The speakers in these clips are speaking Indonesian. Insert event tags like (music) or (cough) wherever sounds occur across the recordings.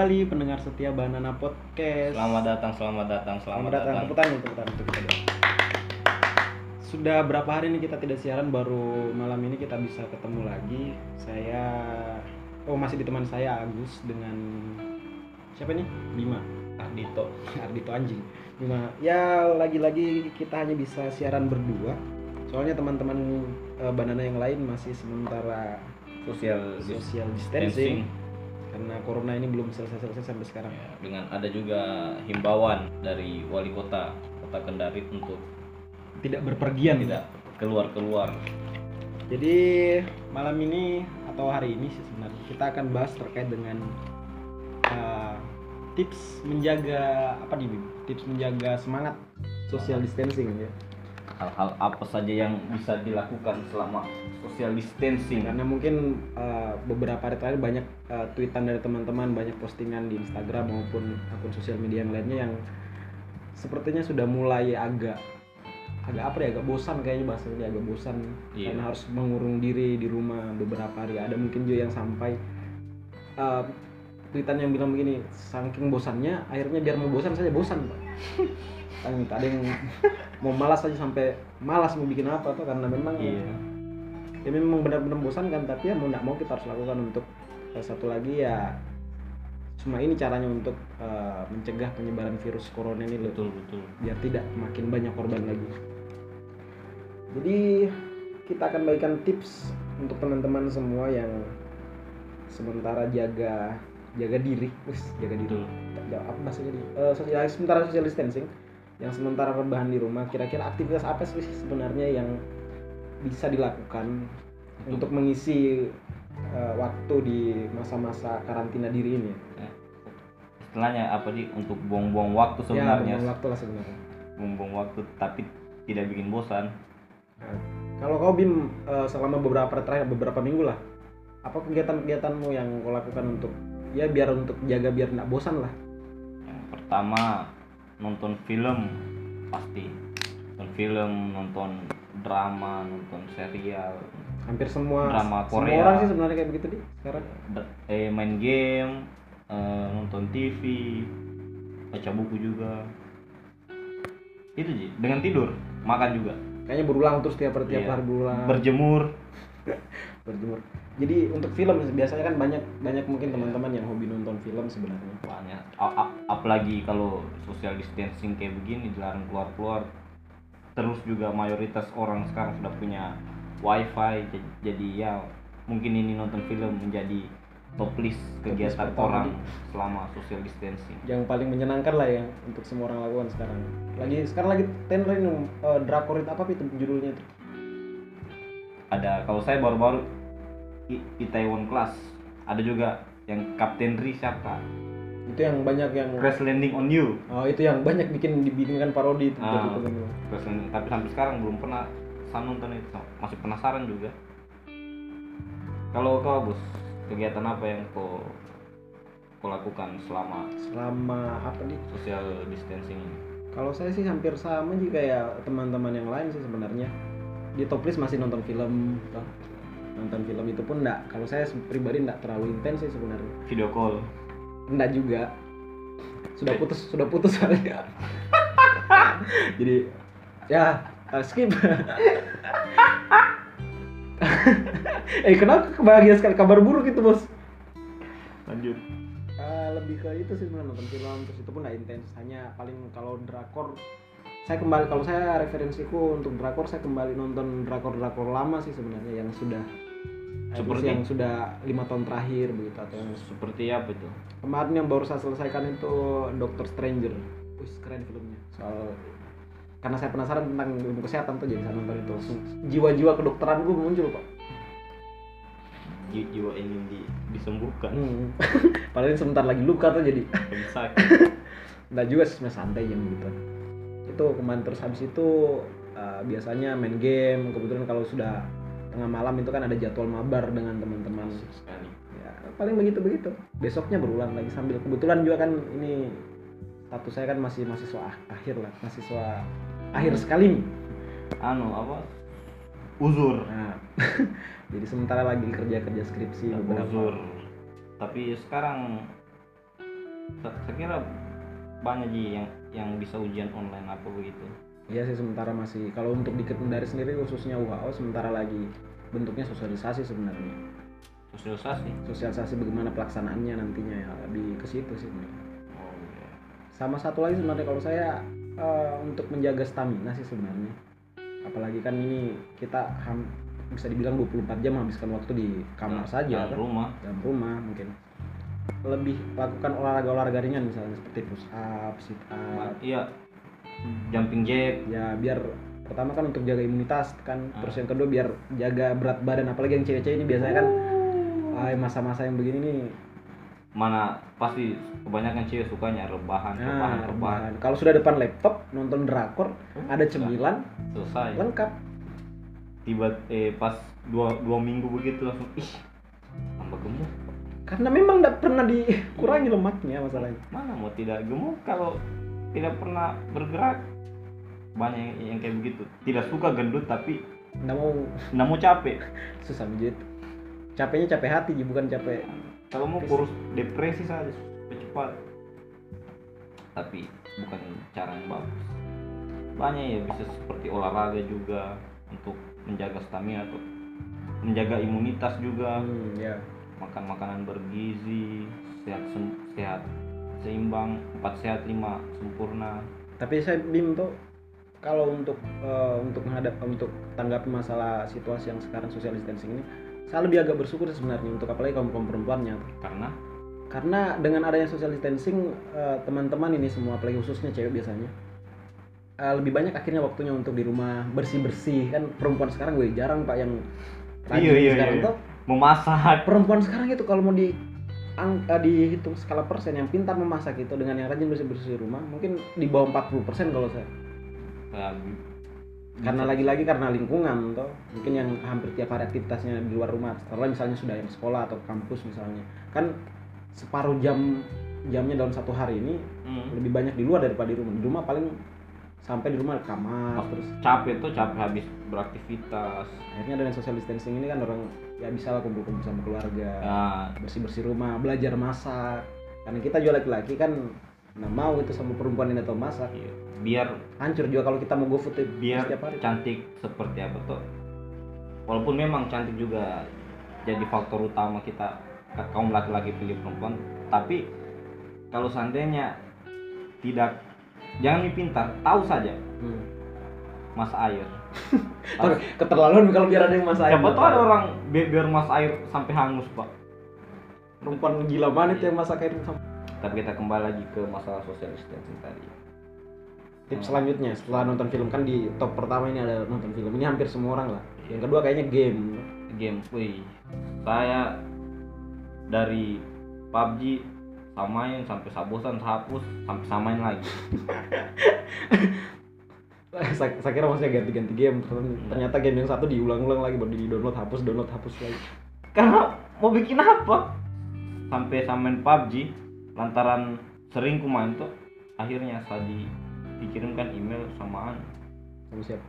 Datang kembali pendengar setia Banana Podcast. Selamat datang, selamat datang, selamat, Selamat datang. Tepuk tangan, tepuk tangan untuk kita. Sudah berapa hari ini kita tidak siaran, baru malam ini kita bisa ketemu lagi. Saya, oh masih ditemani saya Agus dengan siapa nih? Bima. Ardito. (laughs) Ardito anjing. Bima. Ya lagi-lagi kita hanya bisa siaran berdua. Soalnya teman-teman eh, Banana yang lain masih sementara Sosial social distancing karena corona ini belum selesai-selesai sampai sekarang. Ya, dengan ada juga himbauan dari wali kota kota Kendari untuk Tidak berpergian tidak keluar-keluar. Jadi malam ini atau hari ini sih sebenarnya kita akan bahas terkait dengan uh, tips menjaga apa nih Bim? Tips menjaga semangat social distancing ya. Hal-hal apa saja yang bisa dilakukan selama social distancing? Karena mungkin uh, beberapa hari terakhir banyak uh, tweetan dari teman-teman, banyak postingan di Instagram maupun akun sosial media yang lainnya yang sepertinya sudah mulai agak agak apa ya agak bosan kayaknya bahasanya agak bosan Iya. karena harus mengurung diri di rumah beberapa hari ada mungkin juga yang sampai uh, tweetan yang bilang begini saking bosannya akhirnya biar mau bosan saja bosan pak (laughs) ada yang mau malas aja sampai malas mau bikin apa tuh karena memang Iya. ya memang benar-benar bosankan tapi ya mau nggak mau kita harus lakukan untuk eh, satu lagi ya cuma ini caranya untuk eh, mencegah penyebaran virus corona ini loh Betul betul. biar tidak makin banyak korban lagi. Jadi kita akan bagikan tips untuk teman-teman semua yang sementara jaga jaga diri, Wis, jaga diri. Betul. Apa bahasanya nih? Eh, social, sementara social distancing, yang sementara rebahan di rumah, kira-kira aktivitas apa sih sebenarnya yang bisa dilakukan Untuk- untuk mengisi eh, waktu di masa-masa karantina diri ini? Istilahnya apa sih untuk buang-buang waktu Ya, sebenarnya. buang waktu lah sebenarnya. Buang-buang waktu tapi tidak bikin bosan. Kalau kau Bim eh, selama beberapa terakhir beberapa minggu lah, apa kegiatan-kegiatanmu yang kau lakukan untuk ya biar untuk jaga biar nggak bosan lah? Yang pertama nonton film pasti nonton film nonton drama nonton serial Hampir semua Drama semua Korea. orang sih sebenarnya kayak begitu di sekarang. eh main game eh, nonton TV baca buku juga itu sih dengan tidur makan juga Kayaknya berulang terus tiap hari tiap Iya. hari berulang. berjemur (laughs) berjemur. Jadi untuk film biasanya kan banyak banyak mungkin teman-teman yang hobi nonton film sebenarnya. banyak apalagi kalau social distancing kayak begini dilarang keluar keluar terus juga mayoritas orang sekarang sudah punya wifi jadi ya mungkin ini nonton film menjadi top list kegiatan pertama orang di- selama social distancing Yang paling menyenangkan lah yang untuk semua orang lakukan sekarang. Lagi sekarang lagi tender ini eh, drakor itu apa itu judulnya itu? ada kalau saya baru-baru Itaewon Class ada juga yang Kapten Ri siapa Itu yang banyak yang Crash Landing on You Oh itu yang banyak bikin dibikinkan parodi itu. Ah. gitu, gitu. Crash Landing tapi sampai sekarang belum pernah saya nonton itu masih penasaran juga kalau kau bos kegiatan apa yang kau kau lakukan selama Selama apa nih? social distancing ini Kalau saya sih hampir sama juga ya teman-teman yang lain sih sebenarnya. Di top list masih nonton film, nonton film itu pun enggak. Kalau saya pribadi enggak terlalu intens sih sebenarnya. video call Enggak juga. Sudah putus, sudah putus soalnya. (laughs) Jadi ya uh, skip. (laughs) eh kenapa kebahagiaan sekali kabar buruk itu bos? lanjut Eh, lebih ke itu sih sebenarnya nonton film terus itu pun nggak intens hanya paling kalau drakor saya kembali kalau saya referensiku untuk drakor saya kembali nonton drakor drakor lama sih sebenarnya yang sudah Seperti? yang sudah lima tahun terakhir begitu atau yang seperti apa itu? Kemarin yang baru saya selesaikan itu Doctor Stranger. Wih, keren filmnya. Soal karena saya penasaran tentang ilmu kesehatan tuh jadi saya nonton itu jiwa-jiwa kedokteran gue muncul pak. Ji- jiwa ingin di- disembuhkan. Hmm. (laughs) padahal sebentar lagi luka tuh jadi. Bisa (laughs) Enggak juga sih sebenarnya santai jam gitu. Itu kemarin terus habis itu uh, biasanya main game. Kebetulan kalau sudah tengah malam itu kan ada jadwal mabar dengan teman-teman. Ya paling begitu begitu besoknya berulang lagi sambil kebetulan juga kan ini status saya kan masih mahasiswa ah- akhir lah mahasiswa akhir sekali. Nih anu apa? Uzur. Nah (laughs) jadi sementara lagi kerja kerja skripsi beberapa. Uzur tapi sekarang Sa- saya kira banyak ji yang yang bisa ujian online apa begitu. Iya sih sementara masih kalau untuk di Kendari sendiri khususnya UHO sementara lagi bentuknya sosialisasi sebenarnya. sosialisasi Sosialisasi bagaimana pelaksanaannya nantinya ya lebih ke situ sih sebenarnya. oh iya Sama satu lagi sebenarnya kalau saya eh, untuk menjaga stamina sih sebenarnya. Apalagi kan ini kita ham- bisa dibilang 24 jam menghabiskan waktu di kamar Dalam- saja dalam kan. rumah dalam rumah mungkin lebih lakukan olahraga-olagga ringan misalnya seperti push up, sit up, iya jumping jack ya biar pertama kan untuk jaga imunitas kan. Ah. terus yang kedua biar jaga berat badan. Apalagi yang cewek-cewek ini biasanya kan ah, masa-masa yang begini nih. Mana pasti kebanyakan cewek sukanya rebahan rebahan nah, rebahan. rebahan. kalau sudah depan laptop nonton drakor ada cemilan selesai. lengkap. Tiba eh pas dua dua minggu begitu langsung ih tambah gemuk. Karena memang tidak pernah dikurangi lemaknya masalahnya. Mana mau tidak gemuk kalau tidak pernah bergerak banyak yang, yang kayak begitu. Tidak suka gendut tapi nggak mau. nggak mau capek. (laughs) Susah menjadi capeknya capek hati Ji, bukan capek kalau mau kurus depresi saja cepat. Tapi bukan cara yang bagus. Banyak ya bisa seperti olahraga juga untuk menjaga stamina atau menjaga imunitas juga. Hmm, ya. Makan makanan bergizi sehat sehat seimbang empat sehat lima sempurna. Tapi saya bim tuh kalau untuk eh, untuk menghadap untuk tanggapi masalah situasi yang sekarang social distancing ini saya lebih agak bersyukur sebenarnya untuk apalagi kaum kaum perempuannya. Karena? Karena dengan adanya social distancing eh, teman-teman ini semua apalagi khususnya cewek biasanya eh, lebih banyak akhirnya waktunya untuk di rumah bersih bersih kan perempuan sekarang gue jarang pak yang rajin Iya, iya, sekarang iya. tuh. Memasak. Perempuan sekarang itu kalau mau di ang- eh, dihitung skala persen yang pintar memasak itu dengan yang rajin bersih bersih rumah mungkin di bawah 40% kalau saya ya, karena lagi-lagi karena lingkungan toh. Mungkin yang hampir tiap hari aktivitasnya di luar rumah. Setelah misalnya sudah yang sekolah atau kampus misalnya. Kan separuh jam jamnya dalam satu hari ini hmm, lebih banyak di luar daripada di rumah. Di rumah paling sampai di rumah kamar terus capek tuh capek habis beraktivitas. Akhirnya dengan social distancing ini kan orang ya bisa lah kumpul-kumpul sama keluarga ya. bersih-bersih rumah belajar masak. Karena kita juga laki-laki kan nggak mau itu sama perempuan yang tahu masak. Iya. Biar hancur juga kalau kita mau go food biar setiap hari. cantik seperti apa tuh. Walaupun memang cantik juga jadi faktor utama kita ka- kaum laki-laki pilih perempuan tapi kalau seandainya tidak jangan mie pintar tahu saja. Hmm. mas air. (laughs) Keterlaluan kalau biar ada yang masak siapa tahu ada orang bi- biar mas air sampai hangus pak. Perempuan gila banget yang masak air sama tapi kita kembali lagi ke masalah social distancing tadi tips selanjutnya setelah nonton film kan di top pertama ini ada nonton film. Ini hampir semua orang lah. Yang kedua kayaknya game. Game wih. Saya dari PUBG samain sampai sabosan hapus sampai samain lagi. (laughs) Saya, saya kira maksudnya ganti-ganti game. Ternyata game yang satu diulang-ulang lagi baru di download hapus download hapus lagi. Karena mau bikin apa? Sampai samain PUBG lantaran sering ku main tuh akhirnya saya di, dikirimkan email samaan. Sama siapa?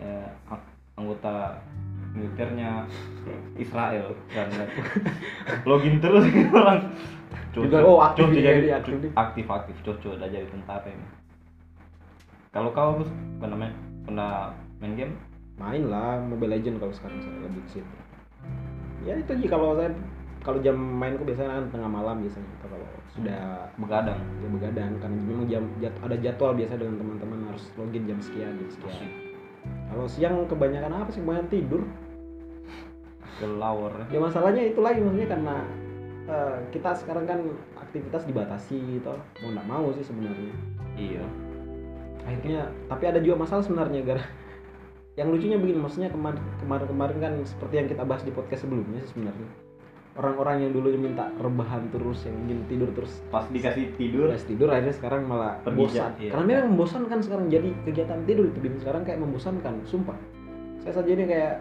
Eh, ang- anggota militernya Israel. Karena (laughs) login terus orang. Juga, oh, aktif Cocok dia, jadi aktif. aktif aktif. Cocok udah jadi tentara ini. Kalau kau Gus, apa namanya pernah main game? Main lah Mobile Legend kalau sekarang saya lebih ke situ ya itu sih kalau saya kalau jam mainku biasanya kan tengah malam biasanya atau kalau sudah begadang. ya begadang. Karena memang jam jat- ada jadwal biasa dengan teman-teman harus login jam sekian jam sekian. Kalau siang kebanyakan apa sih? Kebanyakan tidur. Kelawar. Ya masalahnya itu lagi maksudnya karena eh, kita sekarang kan aktivitas dibatasi toh. Mau nggak mau sih sebenarnya. Iya. Akhirnya tapi ada juga masalah sebenarnya gara yang lucunya begini maksudnya kemarin kemarin kemarin kan seperti yang kita bahas di podcast sebelumnya sih sebenarnya orang-orang yang dulunya minta rebahan terus yang ingin tidur terus. Pas dikasih tidur Udah tidur akhirnya sekarang malah bosan. iya. karena memang membosankan sekarang. Jadi kegiatan tidur itu sekarang kayak membosankan sumpah. Saya saja ini kayak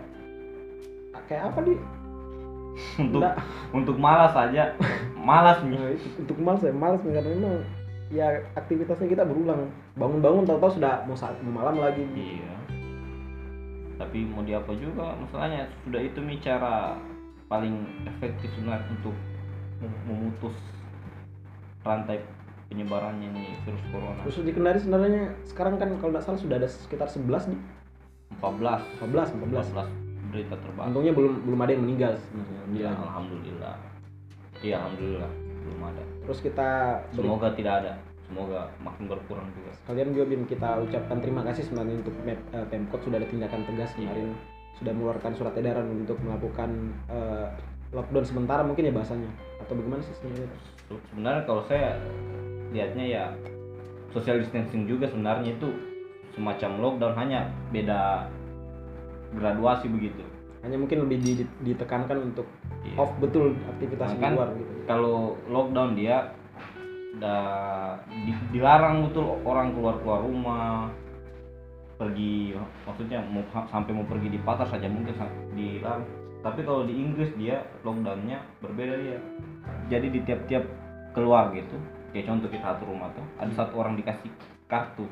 kayak apa di untuk Nggak. untuk malas aja malas. Nih Nah, itu, untuk malas ya malas karena memang ya aktivitasnya kita berulang. Bangun-bangun tahu-tahu sudah mau mau malam lagi. Iya. Tapi mau diapa juga masalahnya. Sudah itu nih cara paling efektif sebenarnya untuk mem- memutus rantai penyebarannya nih virus corona. Khusus di Kendari sebenarnya sekarang kan kalau nggak salah sudah ada sekitar 11 nih. 14 14 14 14 berita terbaru. Untungnya belum belum ada yang meninggal sebenarnya ya, Alhamdulillah. iya alhamdulillah belum ada. Terus kita beri- semoga tidak ada. Semoga makin berkurang juga. Kalian juga Bim kita ucapkan terima kasih sebenarnya untuk eh, Pemkot sudah ada tindakan tegas kemarin sudah mengeluarkan surat edaran untuk melakukan eh, lockdown sementara mungkin ya bahasanya atau bagaimana sih sebenarnya? Se- sebenarnya kalau saya lihatnya ya social distancing juga sebenarnya itu semacam lockdown hanya beda graduasi begitu Hanya mungkin lebih di- di- ditekankan untuk Iya. off betul aktivitas di luar gitu. kalau lockdown dia da- di- dilarang betul orang keluar keluar rumah pergi maksudnya mau sampai mau pergi di pasar saja mungkin sa- dilarang tapi kalau di Inggris dia lockdownnya berbeda dia. Jadi di tiap-tiap keluar gitu kayak contoh kita satu rumah tuh ada satu orang dikasih kartu.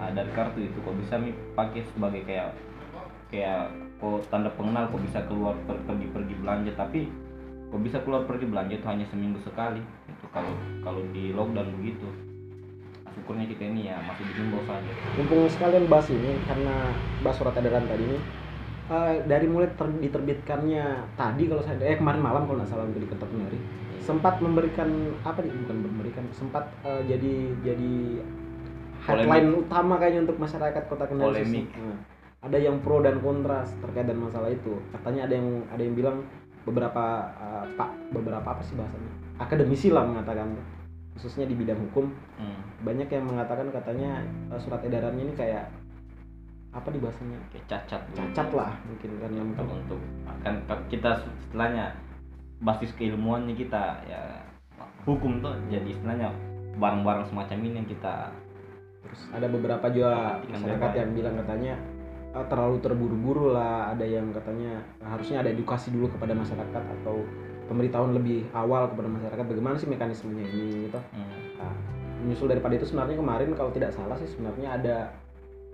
Nah dari kartu itu kok bisa mi pakai sebagai kayak kayak kok tanda pengenal kok bisa keluar per- pergi-pergi belanja. Tapi kok bisa keluar pergi belanja itu hanya seminggu sekali itu kalau kalau di lockdown begitu syukurnya kita ini ya masih dihimbau saja. Mumpung sekalian bahas ini karena bahas surat edaran tadi ini eh, dari mulai ter- diterbitkannya tadi kalau saya eh kemarin malam kalau nggak salah untuk di Ketok Kendari sempat memberikan apa nih bukan memberikan sempat eh, jadi jadi headline utama kayaknya untuk masyarakat kota Kendari Polemik. Nah, ada yang pro dan kontra terkait dengan masalah itu. Katanya ada yang ada yang bilang beberapa eh, pak beberapa apa sih bahasanya? Akademisi lah mengatakan khususnya di bidang hukum hmm. banyak yang mengatakan katanya eh, surat edarannya ini kayak apa di bahasanya? Kayak cacat. Cacat lah mungkin kan yang kalau untuk. kan kita setelahnya basis keilmuannya kita ya hukum tuh jadi istilahnya barang-barang semacam ini yang kita terus ada beberapa juga masyarakat yang bilang katanya "Ah, terlalu terburu-buru lah ada yang katanya "Ah, harusnya ada edukasi dulu kepada masyarakat atau pemberitahuan lebih awal kepada masyarakat bagaimana sih mekanismenya ini gitu hmm, Nah, menyusul daripada itu sebenarnya kemarin kalau tidak salah sih sebenarnya ada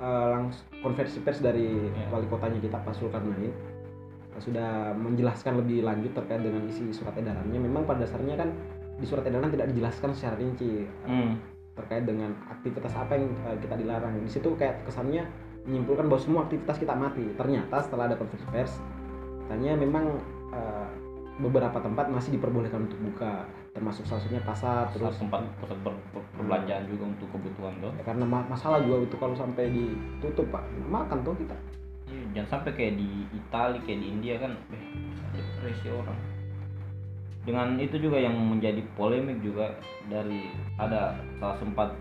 eh, langs konversi pers dari Ya. wali kotanya kita Pak Zulkarnain eh, sudah menjelaskan lebih lanjut terkait dengan isi surat edarannya. Memang pada dasarnya kan di surat edaran tidak dijelaskan secara rinci hmm, terkait dengan aktivitas apa yang eh, kita dilarang. Di situ kayak kesannya menyimpulkan bahwa semua aktivitas kita mati. Ternyata setelah ada konversi pers, katanya memang eh, beberapa tempat masih diperbolehkan untuk buka, termasuk salah satunya pasar, terus tempat pusat ber- ber- perbelanjaan juga untuk kebutuhan tuh Ya, karena ma- masalah juga itu kalau sampai ditutup pak. Makan tuh kita. Iya, jangan sampai kayak di Italia kayak di India kan eh, depresi orang. Dengan itu juga yang menjadi polemik juga dari ada salah sempat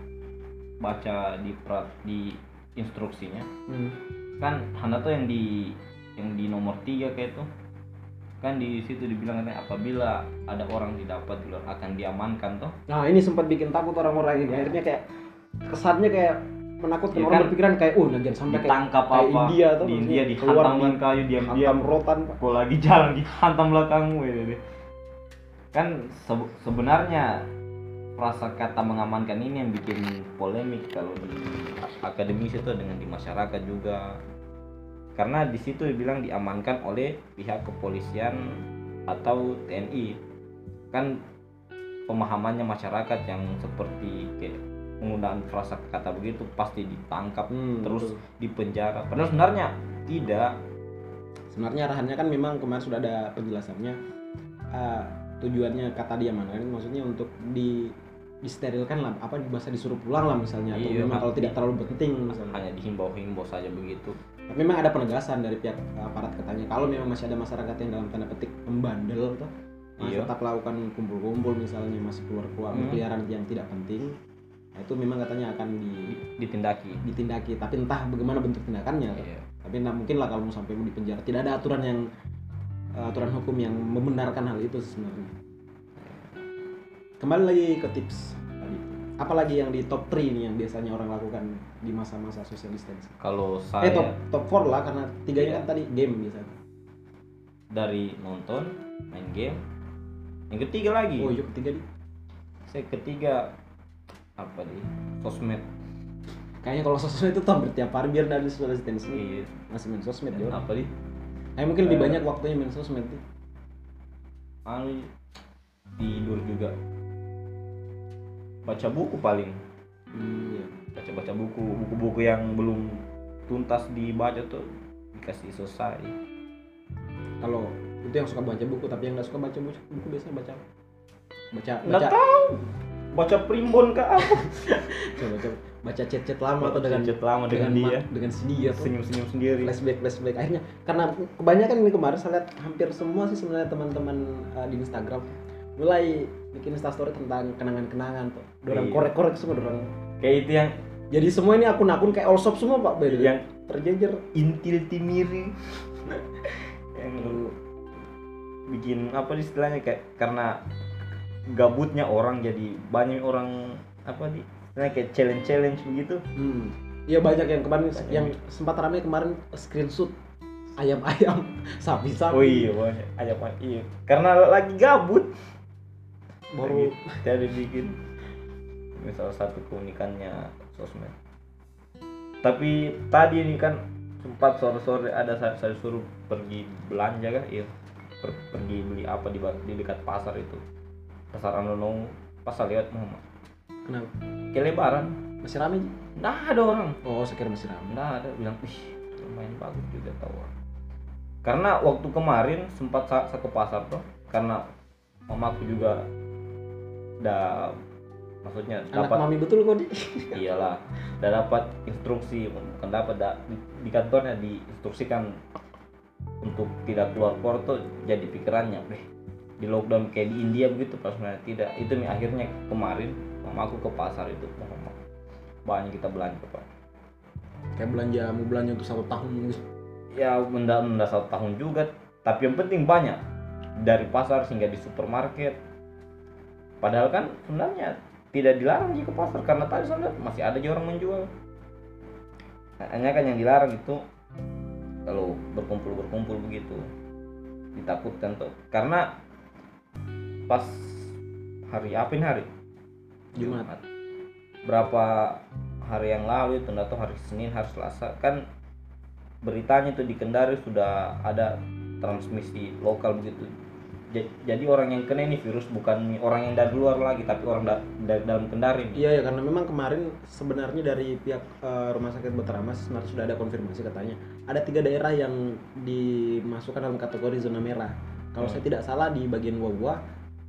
baca di pra- di instruksinya. Kan Hana tuh yang di yang di nomor tiga kayak tuh kan di situ dibilang katanya apabila ada orang didapat di luar akan diamankan toh. Nah ini sempat bikin takut orang-orang ini. Akhirnya kayak kesannya kayak menakutkan. Ya orang kan, berpikiran kayak oh jangan sampai kayak ditangkap kayak apa? India tuh di India dihantam dengan kayu diam-diam. rotan. Pak kok lagi jalan dihantam belakangmu ya deh. kan sebe- sebenarnya rasa kata mengamankan ini yang bikin polemik kalau di akademis itu dengan di masyarakat juga karena di situ dibilang diamankan oleh pihak kepolisian atau TNI kan pemahamannya masyarakat yang seperti kayak penggunaan frasa kata begitu pasti ditangkap Hmm, terus betul. dipenjara padahal sebenarnya tidak. Sebenarnya arahannya kan memang kemarin sudah ada penjelasannya. Eh, tujuannya kata dia mana? Kan maksudnya untuk di disterilkan lah apa bahasa disuruh pulang lah misalnya atau Iya, memang kalau tidak terlalu penting misalnya. Hanya dihimbau-himbau saja begitu Tapi memang ada penegasan dari pihak aparat katanya kalau memang masih ada masyarakat yang dalam tanda petik membandel tuh Iya. tetap lakukan kumpul-kumpul misalnya masih keluar-keluar Hmm. berkeliaran yang tidak penting nah, itu memang katanya akan di, ditindaki ditindaki tapi entah bagaimana bentuk tindakannya. Iya. tapi nah, mungkin lah kalau mau sampai mau dipenjara tidak ada aturan yang eh, aturan hukum yang membenarkan hal itu sebenarnya kembali lagi ke tips apalagi yang di top 3 nih yang biasanya orang lakukan di masa-masa social distancing? Kalau eh saya top top 4 lah karena tiganya Iya. kan tadi game biasanya. Dari nonton main game. Yang ketiga lagi. Oh iya ketiga nih saya ketiga apa di sosmed. Kayaknya kalau sosmed itu hampir tiap hari biar dari social distancing. Iya. masih main sosmed ya apa di eh mungkin lebih Eh. banyak waktunya main sosmed tuh anu tidur juga baca buku paling. Iya. baca baca buku buku-buku yang belum tuntas dibaca tuh dikasih selesai. Kalau itu yang suka baca buku tapi yang nggak suka baca buku, buku biasanya baca baca nggak baca tahu. Baca primbon ke apa? (laughs) Baca baca chat-chat lama atau dengan Chat lama dengan, ma- dia. dengan si dia senyum-senyum sendiri. Flashback flashback. Akhirnya karena kebanyakan ini kemarin saya lihat hampir semua sih sebenarnya teman-teman uh, di Instagram mulai bikin instastory tentang kenangan-kenangan tuh. Dorang Iya. korek-korek semua dorang. kayak itu yang Jadi semua ini akun-akun kayak all shop semua Pak Bay. yang terjejer. intil timiri (laughs) yang bikin apa istilahnya kayak karena gabutnya orang jadi banyak orang apa di istilahnya kayak challenge challenge begitu Hmm. Iya banyak yang kemarin Banyak. yang sempat ramai kemarin screenshot ayam-ayam, (laughs) sapi-sapi. oh iya banyak ada apa iya karena lagi gabut Baru jadi bikin. Ini salah satu keunikannya sosmed. Tapi tadi ini kan sempat sore-sore ada saya, saya suruh pergi belanja kan? Iya. Per- pergi beli apa di, di dekat pasar itu. Pasar Anono pasar lewat Muhammad kenapa? kelebaran Masih ramai? Nggak ada orang. Oh, kira masih ramai. nggak ada. Bilang ih lumayan bagus juga tahu karena waktu kemarin sempat sa- saya ke pasar tuh karena mamaku juga udah maksudnya Anak dapat mami betul kok di. (laughs) iyalah udah dapat instruksi bukan dapat da- di, di kantornya diinstruksikan untuk tidak keluar keluar tuh jadi pikirannya deh di lockdown kayak di India begitu pas sebenarnya tidak. Itu nih akhirnya kemarin mamaku ke pasar itu mama banyak kita belanja pak. Kayak belanja mau belanja untuk satu tahun gitu. ya menda menda satu tahun juga tapi yang penting banyak. Dari pasar hingga di supermarket padahal kan sebenarnya tidak dilarang jika pasar karena tadi saya lihat masih ada juga orang menjual. Hanya kan yang dilarang itu kalau berkumpul berkumpul begitu. Ditakutkan tuh. Karena pas hari apa ini hari? Jumat. berapa hari yang lalu itu atau hari Senin hari Selasa. Kan beritanya tuh di Kendari sudah ada transmisi lokal begitu jadi orang yang kena ini virus bukan orang yang dari luar lagi tapi orang da- dari dalam Kendari Iya ya karena memang kemarin sebenarnya dari pihak eh, Rumah Sakit Betaramas sebenarnya sudah ada konfirmasi katanya ada tiga daerah yang dimasukkan dalam kategori zona merah. Kalau Hmm. saya tidak salah di bagian Wawah,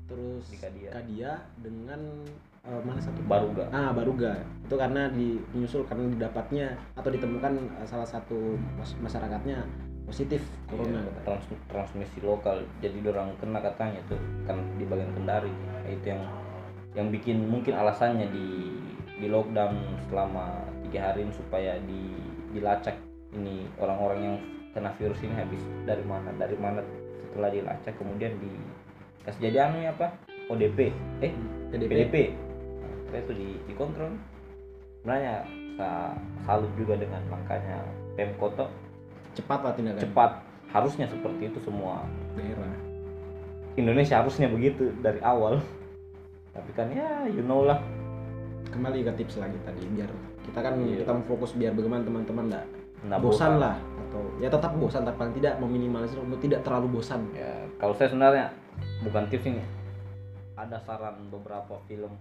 terus Di Kadia. Kadia dengan eh, mana satu? Baruga Ah Baruga itu karena di, menyusul karena didapatnya atau ditemukan eh, salah satu mas- masyarakatnya positif corona. Iya, trans- transmisi lokal. Jadi orang kena katanya tuh kan di bagian Kendari. Nah, itu yang yang bikin mungkin alasannya di di lockdown selama tiga hari ini supaya di dilacak ini orang-orang yang kena virus ini habis dari mana dari mana. Setelah dilacak kemudian di kasih jadi anu ya apa? ODP eh PDP. PDP nah, itu di dikontrol. Sebenarnya saya salut juga dengan langkahnya Pemkot tuh cepat lah tindakan cepat. Harusnya seperti itu semua. Daerah. Indonesia harusnya begitu dari awal. Tapi kan ya you know lah. Kembali ke tips lagi tadi biar kita kan Iya. kita fokus biar bagaimana teman-teman enggak nggak bosan lah atau ya tetap bosan tapi paling tidak meminimalisir untuk tidak terlalu bosan. Ya kalau saya sebenarnya bukan tips ini. Ada saran beberapa film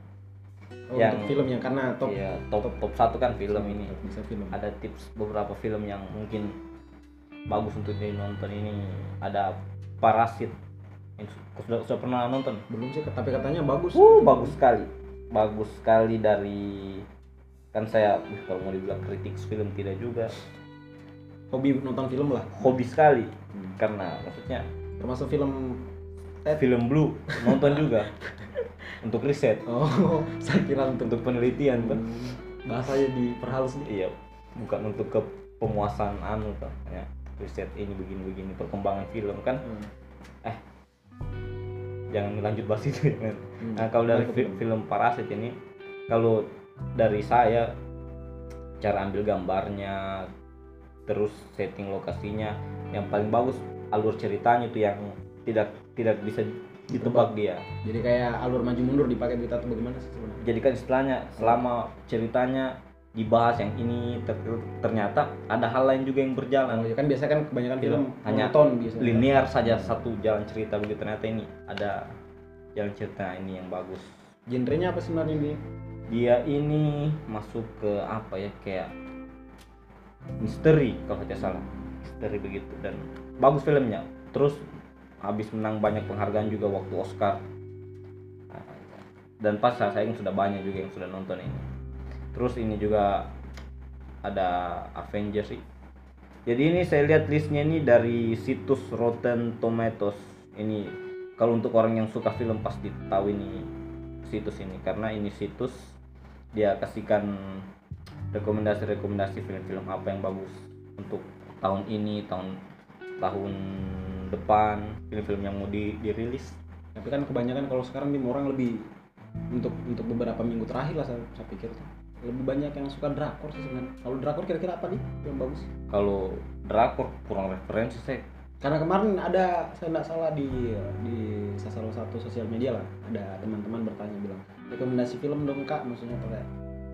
oh, Yang- untuk film yang karena top ya top top satu kan film ini. bisa film. Ada tips beberapa film yang mungkin bagus untuk dinonton ini. Ada Parasit sudah, sudah pernah nonton? Belum sih tapi katanya bagus. Uh bagus sekali. Bagus sekali dari kan saya kalau mau dibilang kritik film tidak juga. Hobi nonton film lah. Hobi sekali. Hmm. karena maksudnya termasuk film film blue nonton juga. Untuk riset. Oh (laughs) saya kira untuk untuk penelitian kan Hmm, bahasanya diperhalus nih. Iya bukan untuk ke pemuasan anu kan ya riset ini begini-begini perkembangan film kan Hmm. jangan lanjut bahas itu (laughs) ya. Hmm. nah kalau dari Balik ke fi- film Parasit ini kalau dari saya cara ambil gambarnya terus setting lokasinya yang paling bagus alur ceritanya itu yang tidak tidak bisa ditebak dia jadi kayak alur maju mundur dipakai kita tuh bagaimana sih sebenarnya jadi kan istilahnya selama ceritanya dibahas yang ini ter- ternyata ada hal lain juga yang berjalan. Oh, ya kan biasanya kan kebanyakan Film. film Hanya monoton biasanya. linear saja satu jalan cerita begitu. Ternyata ini ada jalan cerita ini yang bagus. Genrenya apa sebenarnya ini dia ini masuk ke apa ya kayak misteri kalau tidak salah. Misteri begitu dan bagus filmnya. Terus habis menang banyak penghargaan juga waktu Oscar. Dan pas saya sayang sudah banyak juga yang sudah nonton ini terus ini juga ada Avengers sih. Jadi ini saya lihat listnya ini dari situs Rotten Tomatoes. Ini kalau untuk orang yang suka film pasti tahu ini situs ini. Karena ini situs dia kasihkan rekomendasi-rekomendasi film-film apa yang bagus untuk tahun ini tahun tahun depan film-film yang mau di, dirilis. Tapi kan kebanyakan kalau sekarang tim orang lebih untuk untuk beberapa minggu terakhir lah saya, saya pikir tuh lebih banyak yang suka drakor sih sebenarnya. Kalau drakor kira-kira apa nih yang bagus? Kalau drakor kurang referensi saya karena kemarin ada saya tidak salah di di salah satu sosial media lah ada teman-teman bertanya bilang rekomendasi film dong kak. Maksudnya apa kayak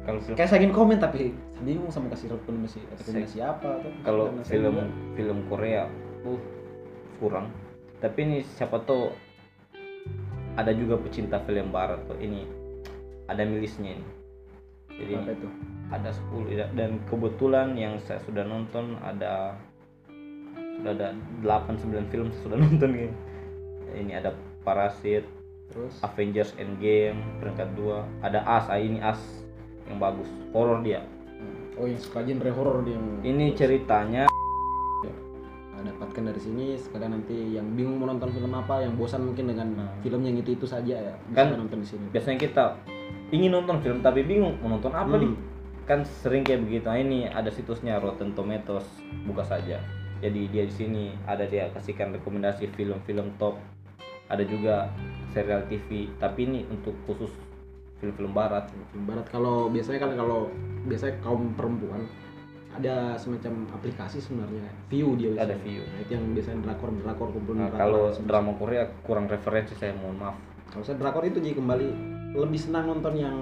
kalau film kayak saya ingin komen tapi saya bingung sama kasih rekomendasi rekomendasi apa tuh kalau film juga- film Korea uh kurang. Tapi ini siapa tahu ada juga pecinta film barat tuh ini ada milisnya ini jadi apa itu? ada 10 ya. dan kebetulan yang saya sudah nonton ada sudah ada 8 9 film saya sudah (laughs) nonton ini ini ada Parasit terus? Avengers Endgame peringkat 2 ada As ah, ini As yang bagus. Horor dia. Oh yang suka genre horor yang ini ceritanya Nah, dapatkan dari sini. Sekalian nanti yang bingung mau nonton film apa yang bosan mungkin dengan film yang itu itu saja ya. Bisa Kan- nonton di sini. biasanya kita ingin nonton film tapi bingung mau nonton apa Hmm. nih kan sering kayak begitu. Nah, ini ada situsnya Rotten Tomatoes. Buka saja. Jadi dia di sini. Ada dia kasihkan rekomendasi film-film top. Ada juga serial TV tapi ini untuk khusus film-film barat. Film barat. Kalau biasanya kan kalau biasanya kaum perempuan ada semacam aplikasi sebenarnya. View dia Ada biasanya. View. Nah, itu yang biasanya drakor drakor kumpul nah, drakor kalau drama Korea kurang referensi saya mohon maaf. Kalau saya drakor itu jadi kembali lebih senang nonton yang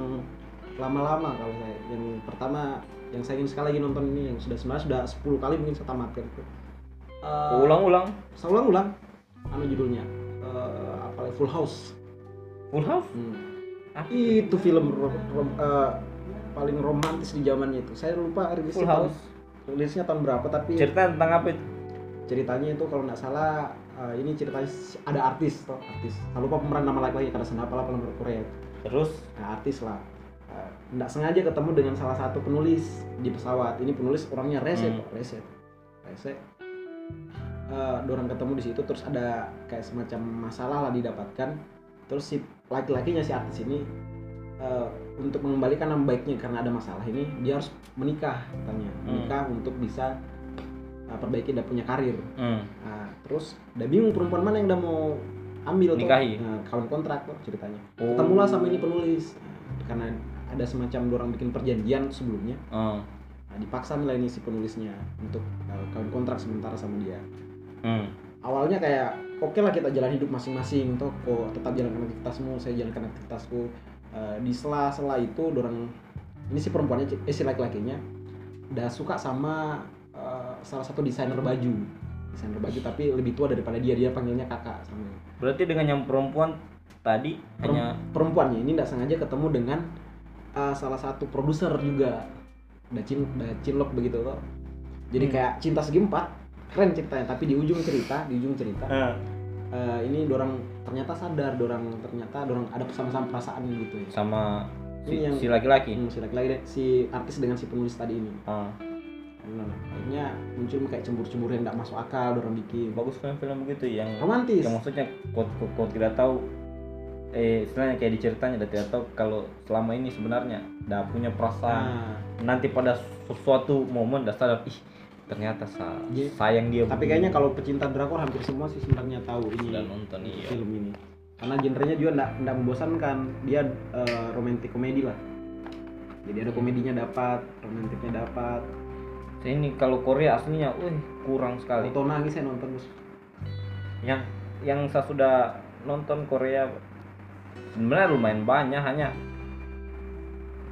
lama-lama kalau saya. Yang pertama yang saya ingin sekali lagi nonton ini yang sudah sebenarnya sudah 10 kali mungkin saya tamatkan itu. Eh, ulang-ulang? Saya ulang-ulang. Anu judulnya Eh, apa Full House. Full House? Hmm. Ah. itu film ro- rom- eh, paling romantis di zamannya itu. Saya lupa rilisnya Full tahun, House. rilisnya tahun berapa tapi cerita tentang apa itu? Ceritanya itu kalau nggak salah eh, ini ceritanya ada artis toh artis. Saya lupa pemeran nama laki-laki karena saya apa film Korea terus? Nah, artis lah. Eh, nggak sengaja ketemu dengan salah satu penulis di pesawat. Ini penulis orangnya rese Hmm. kok rese. Rese. Eh, dorang ketemu di situ terus ada kayak semacam masalah lah didapatkan. Terus si laki-lakinya si artis ini eh, untuk mengembalikan nama baiknya karena ada masalah ini dia harus menikah katanya. Hmm. menikah untuk bisa eh, perbaiki dan punya karir. Hmm. Nah, terus udah bingung perempuan mana yang udah mau ambil tuh Nikahi? nah, kawin kontrak tuh ceritanya Oh. ketemulah sama ini penulis Nah, karena ada semacam dorang bikin perjanjian sebelumnya Hmm. nah, dipaksa lah ini si penulisnya untuk uh, kawin kontrak sementara sama dia Hmm. awalnya kayak oke lah kita jalan hidup masing-masing toh kok tetap jalankan aktivitasmu saya jalankan aktivitasku Uh, di sela-sela itu dorang ini si perempuannya eh si laki-lakinya udah suka sama uh, salah satu desainer baju desainer baju tapi lebih tua daripada dia. Dia panggilnya kakak sama berarti dengan yang perempuan tadi Perem- hanya perempuannya. Ini tidak sengaja ketemu dengan uh, salah satu produser juga. Udah cin udah cinlok begitu loh jadi Hmm. kayak cinta segi empat keren ceritanya. Tapi di ujung cerita di ujung cerita Ah. uh, ini dorang ternyata sadar dorang ternyata dorang ada sama-sama perasaan gitu ya. Sama si, Ini yang- si laki-laki? Hmm, si laki-laki deh, si artis dengan si penulis tadi ini. Ah. Nah, akhirnya muncul kayak cemburu-cemburu yang tidak masuk akal dorang bikin bagus film-film begitu yang romantis. yang maksudnya kau, tidak tahu eh istilahnya kayak diceritanya dan tidak tahu kalau selama ini sebenarnya dah punya perasaan. Nah, nanti pada sesuatu momen dah sadar ih ternyata sa Iya. sayang dia tapi begini." kayaknya kalau pecinta drakor hampir semua sih sebenarnya tahu ini sudah nonton iya. film ini. Karena genrenya juga enggak enggak membosankan. Dia eh, romantic komedi lah. Jadi ada komedinya dapat romantiknya dapat ini kalau Korea aslinya wih kurang sekali. Auto nangis saya nonton bos yang yang saya sudah nonton Korea sebenarnya lumayan banyak hanya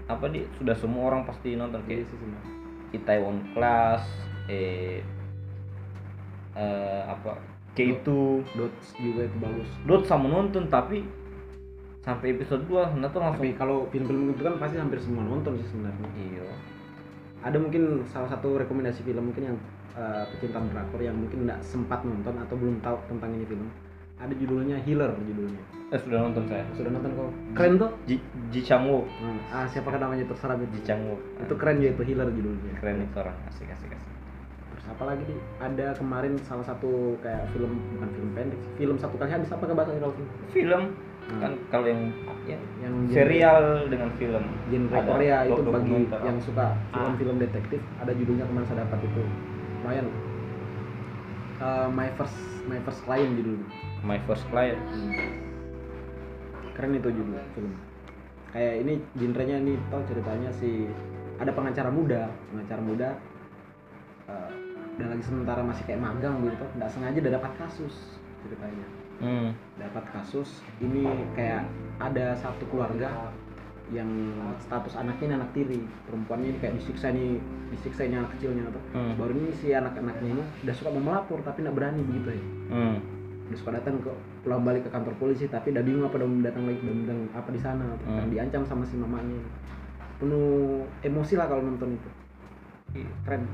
apa di sudah semua orang pasti nonton. Kayak sebenarnya Itaewon Class eh eh apa K2 Dots juga itu bagus. Dot sama nonton tapi sampai episode 2 nah tuh langsung. Tapi kalau film-film itu kan pasti hampir semua nonton sih sebenarnya. Iya ada mungkin salah satu rekomendasi film mungkin yang eh, pecinta drakor yang mungkin nggak sempat nonton atau belum tahu tentang ini film. Ada judulnya Healer judulnya. Eh sudah nonton saya. Sudah nonton kok. Keren tuh? Ji Ji Chang Hmm, ah siapa namanya? Terserah Ji Chang itu keren ya itu Healer judulnya. Keren itu orang. Asik asik asik. Terus apa lagi? Nih ada kemarin salah satu kayak film bukan film pendek film satu kali habis. Apa ke bahasa film film Hmm. kan kalau yang ya, yang serial dengan film genre Ada Korea itu bagi dokumenter. yang suka Ah. film-film detektif ada judulnya kemarin saya dapat itu. Lumayan. Eh, my first my first client judulnya. My First Client. Keren itu judul film. Kayak ini genrenya nih tau ceritanya si ada pengacara muda pengacara muda eh, dan lagi sementara masih kayak magang gitu nggak sengaja udah dapat kasus ceritanya hmm. dapat kasus ini kayak ada satu keluarga yang status anaknya ini anak tiri perempuannya ini kayak disiksa nih disiksa ini anak kecilnya tuh Hmm. baru ini si anak-anaknya ini udah suka mau melapor tapi nggak berani begitu ya Hmm. udah suka datang ke pulang balik ke kantor polisi tapi udah bingung apa udah datang lagi udah bilang apa di sana tuh. Hmm. Karena diancam sama si mamanya penuh emosi lah kalau nonton itu keren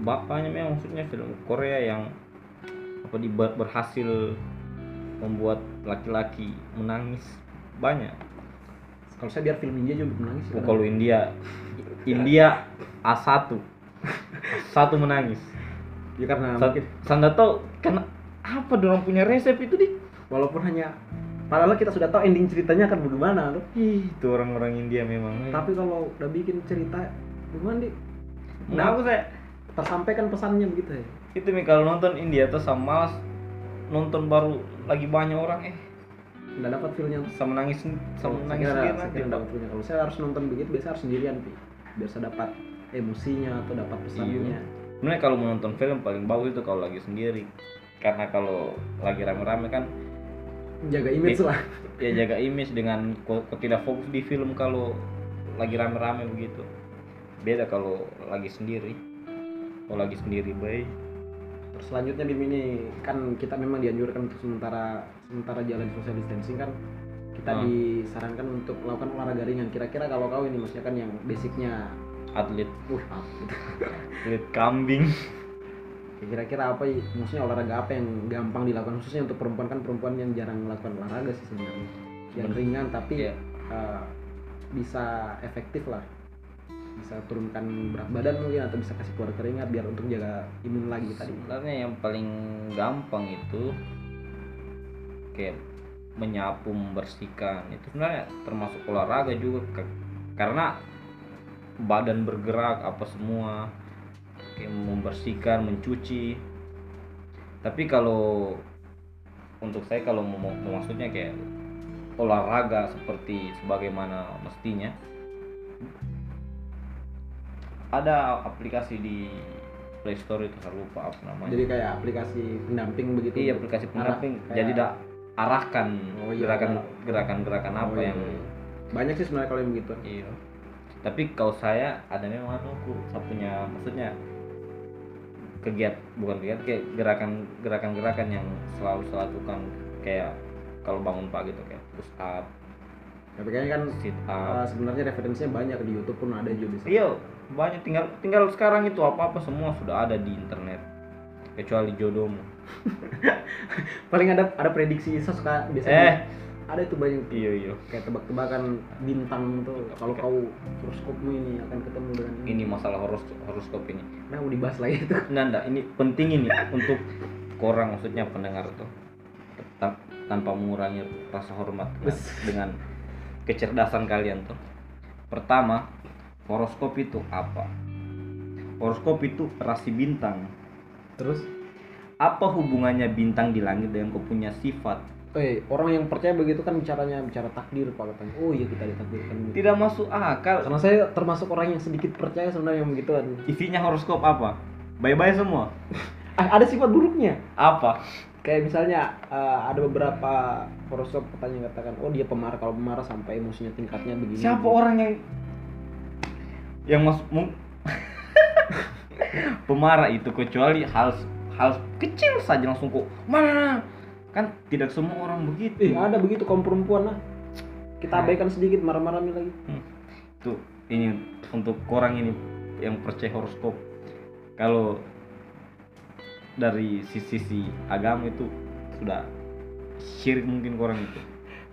bapaknya memang maksudnya film Korea yang apa di ber- berhasil membuat laki-laki menangis banyak. Kalau saya biar film India juga menangis sih Oh, kalau India India A1 satu. Menangis. Ya karena Sa- mungkin saya tahu karena apa dorong punya resep itu di walaupun hanya padahal kita sudah tahu ending ceritanya akan bagaimana tuh Ih, itu orang-orang India memang tapi kalau udah bikin cerita gimana di nah aku saya tersampaikan pesannya begitu ya? Itu nih kalau nonton India tuh sama malas nonton baru lagi banyak orang eh. Nggak dapat feelnya. Sama nangis sama Saya nangis sendiri nanti kira dapat feelnya. Kalau saya harus nonton begitu biasa harus sendirian pi. Biar saya dapat emosinya atau dapat pesannya. Iya. sebenarnya kalau menonton film paling bagus itu kalau lagi sendiri. Karena kalau lagi rame-rame kan jaga image Iya. lah. Ya jaga image dengan tidak fokus di film kalau lagi rame-rame begitu. Beda kalau lagi sendiri. Kalau lagi sendiri baik selanjutnya Bim ini kan kita memang dianjurkan untuk sementara sementara jalan social distancing kan kita Hmm. disarankan untuk melakukan olahraga ringan. Kira-kira kalau kau ini maksudnya kan yang basicnya, atlet uh gitu. atlet kambing Kira-kira apa maksudnya olahraga apa yang gampang dilakukan khususnya untuk perempuan kan perempuan yang jarang melakukan olahraga sih sebenarnya. Yang ringan tapi Iya. eh, bisa efektif lah. Bisa turunkan berat badan mungkin atau bisa kasih keluar keringat biar untuk jaga imun lagi tadi. sebenarnya yang paling gampang itu kayak menyapu membersihkan. Itu sebenarnya termasuk olahraga juga karena badan bergerak apa semua kayak membersihkan mencuci. Tapi kalau untuk saya kalau mau maksudnya kayak olahraga seperti sebagaimana mestinya ada aplikasi di Play Store itu saya lupa apa namanya Jadi kayak aplikasi pendamping begitu. Iya aplikasi pendamping. Arah- Jadi kayak- tidak arahkan Oh, iya, gerakan arah. gerakan gerakan Oh, apa iya, yang iya. banyak sih sebenarnya kalau yang begitu. iya. Tapi kalau saya ada memang aku punya maksudnya kegiat bukan kegiat kayak gerakan gerakan gerakan yang selalu saya lakukan kayak kalau bangun pagi tuh kayak push up, Tapi kayaknya kan sit uh, up. sebenarnya referensinya banyak di YouTube pun ada juga bisa. Iya banyak tinggal tinggal sekarang itu apa apa semua sudah ada di internet kecuali jodohmu. (laughs) Paling ada ada prediksi Isa suka Eh biasanya ada itu banyak iya iya. kayak tebak-tebakan bintang tuh kalau kau horoskopmu ini akan ketemu dengan Ini masalah horos horoskop ini. Nah, mau dibahas lagi itu. (laughs) Nah, enggak, ini penting ini untuk korang maksudnya pendengar tuh Tan- tanpa mengurangi rasa hormat dengan kecerdasan kalian tuh. Pertama, horoskop itu apa? Horoskop itu rasi bintang. Terus, Apa hubungannya bintang di langit dengan kau punya sifat? eh orang yang percaya begitu kan bicaranya bicara takdir pak katanya. Oh iya kita ditakdirkan. begitu. Tidak masuk akal. Karena saya termasuk orang yang sedikit percaya sebenarnya yang begituan. Isinya horoskop apa? Bye-bye semua. (laughs) Ada sifat buruknya. Apa? Kayak misalnya eh, ada beberapa horoskop katanya katakan, oh dia pemarah kalau pemarah sampai emosinya tingkatnya begini. Siapa orang yang yang mung- (laughs) pemarah itu kecuali hal hal kecil saja langsung kok mana kan tidak semua orang Eh, begitu ada begitu kaum perempuan lah. kita abaikan sedikit marah-marah lagi. Tuh ini untuk orang ini yang percaya horoskop. Kalau dari sisi-sisi agama itu sudah syirik mungkin orang itu.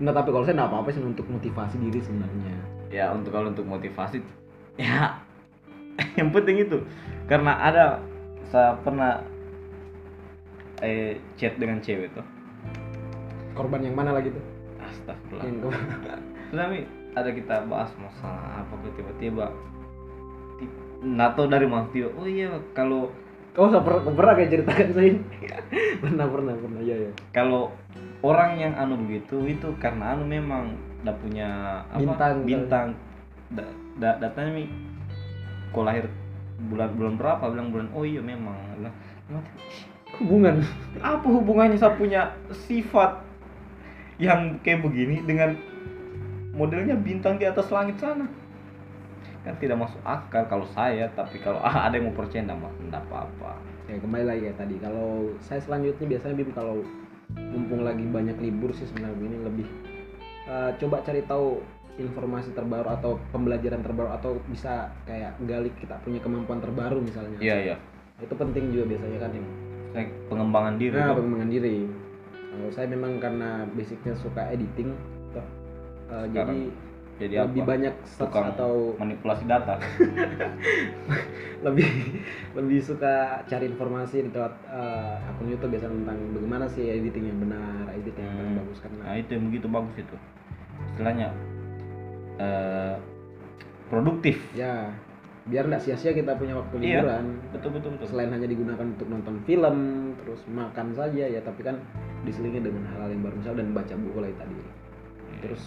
Nah tapi kalau saya nggak apa-apa sih untuk motivasi diri sebenarnya. Ya untuk kalau untuk motivasi ya. (laughs) Yang penting itu karena ada saya pernah eh chat dengan cewek tuh. Korban yang mana lagi tuh? Astagfirullah. (laughs) Tapi ada kita bahas masalah apa tiba-tiba tahu dari mana tiba oh iya kalau oh saya pernah, pernah kayak ceritakan saya (laughs) pernah pernah pernah. Ya ya kalau orang yang anu begitu itu karena anu memang udah punya apa? Bintang. bintang da, datanya mi kok lahir bulan bulan berapa? Bilang bulan oh iya memang. Bilang, hubungan? Apa hubungannya saya punya sifat yang kayak begini dengan modelnya bintang di atas langit sana? Kan tidak masuk akal kalau saya tapi kalau (laughs) ada yang mau percaya enggak, enggak apa-apa. Ya kembali lagi kayak tadi kalau saya selanjutnya biasanya bim kalau mumpung lagi banyak libur sih sebenarnya ini lebih eh, coba cari tahu informasi terbaru atau pembelajaran terbaru atau bisa kayak gali kita punya kemampuan terbaru misalnya. Iya iya. Itu penting juga biasanya kan Saya pengembangan diri nah, pengembangan diri. Kalau saya memang karena basicnya suka editing toh, eh, jadi jadi lebih apa? banyak search Tukang atau manipulasi data. (laughs) Lebih lebih suka cari informasi di lewat eh, akun YouTube biasa tentang bagaimana sih editing yang benar, editing yang Hmm. bagus karena nah itu yang begitu bagus itu. Istilahnya eh, produktif. Ya biar nggak sia-sia kita punya waktu Iya. liburan. betul betul betul. Selain hanya digunakan untuk nonton film terus makan saja ya tapi kan diselingi dengan hal-hal yang baru misal dan baca buku lagi tadi. Terus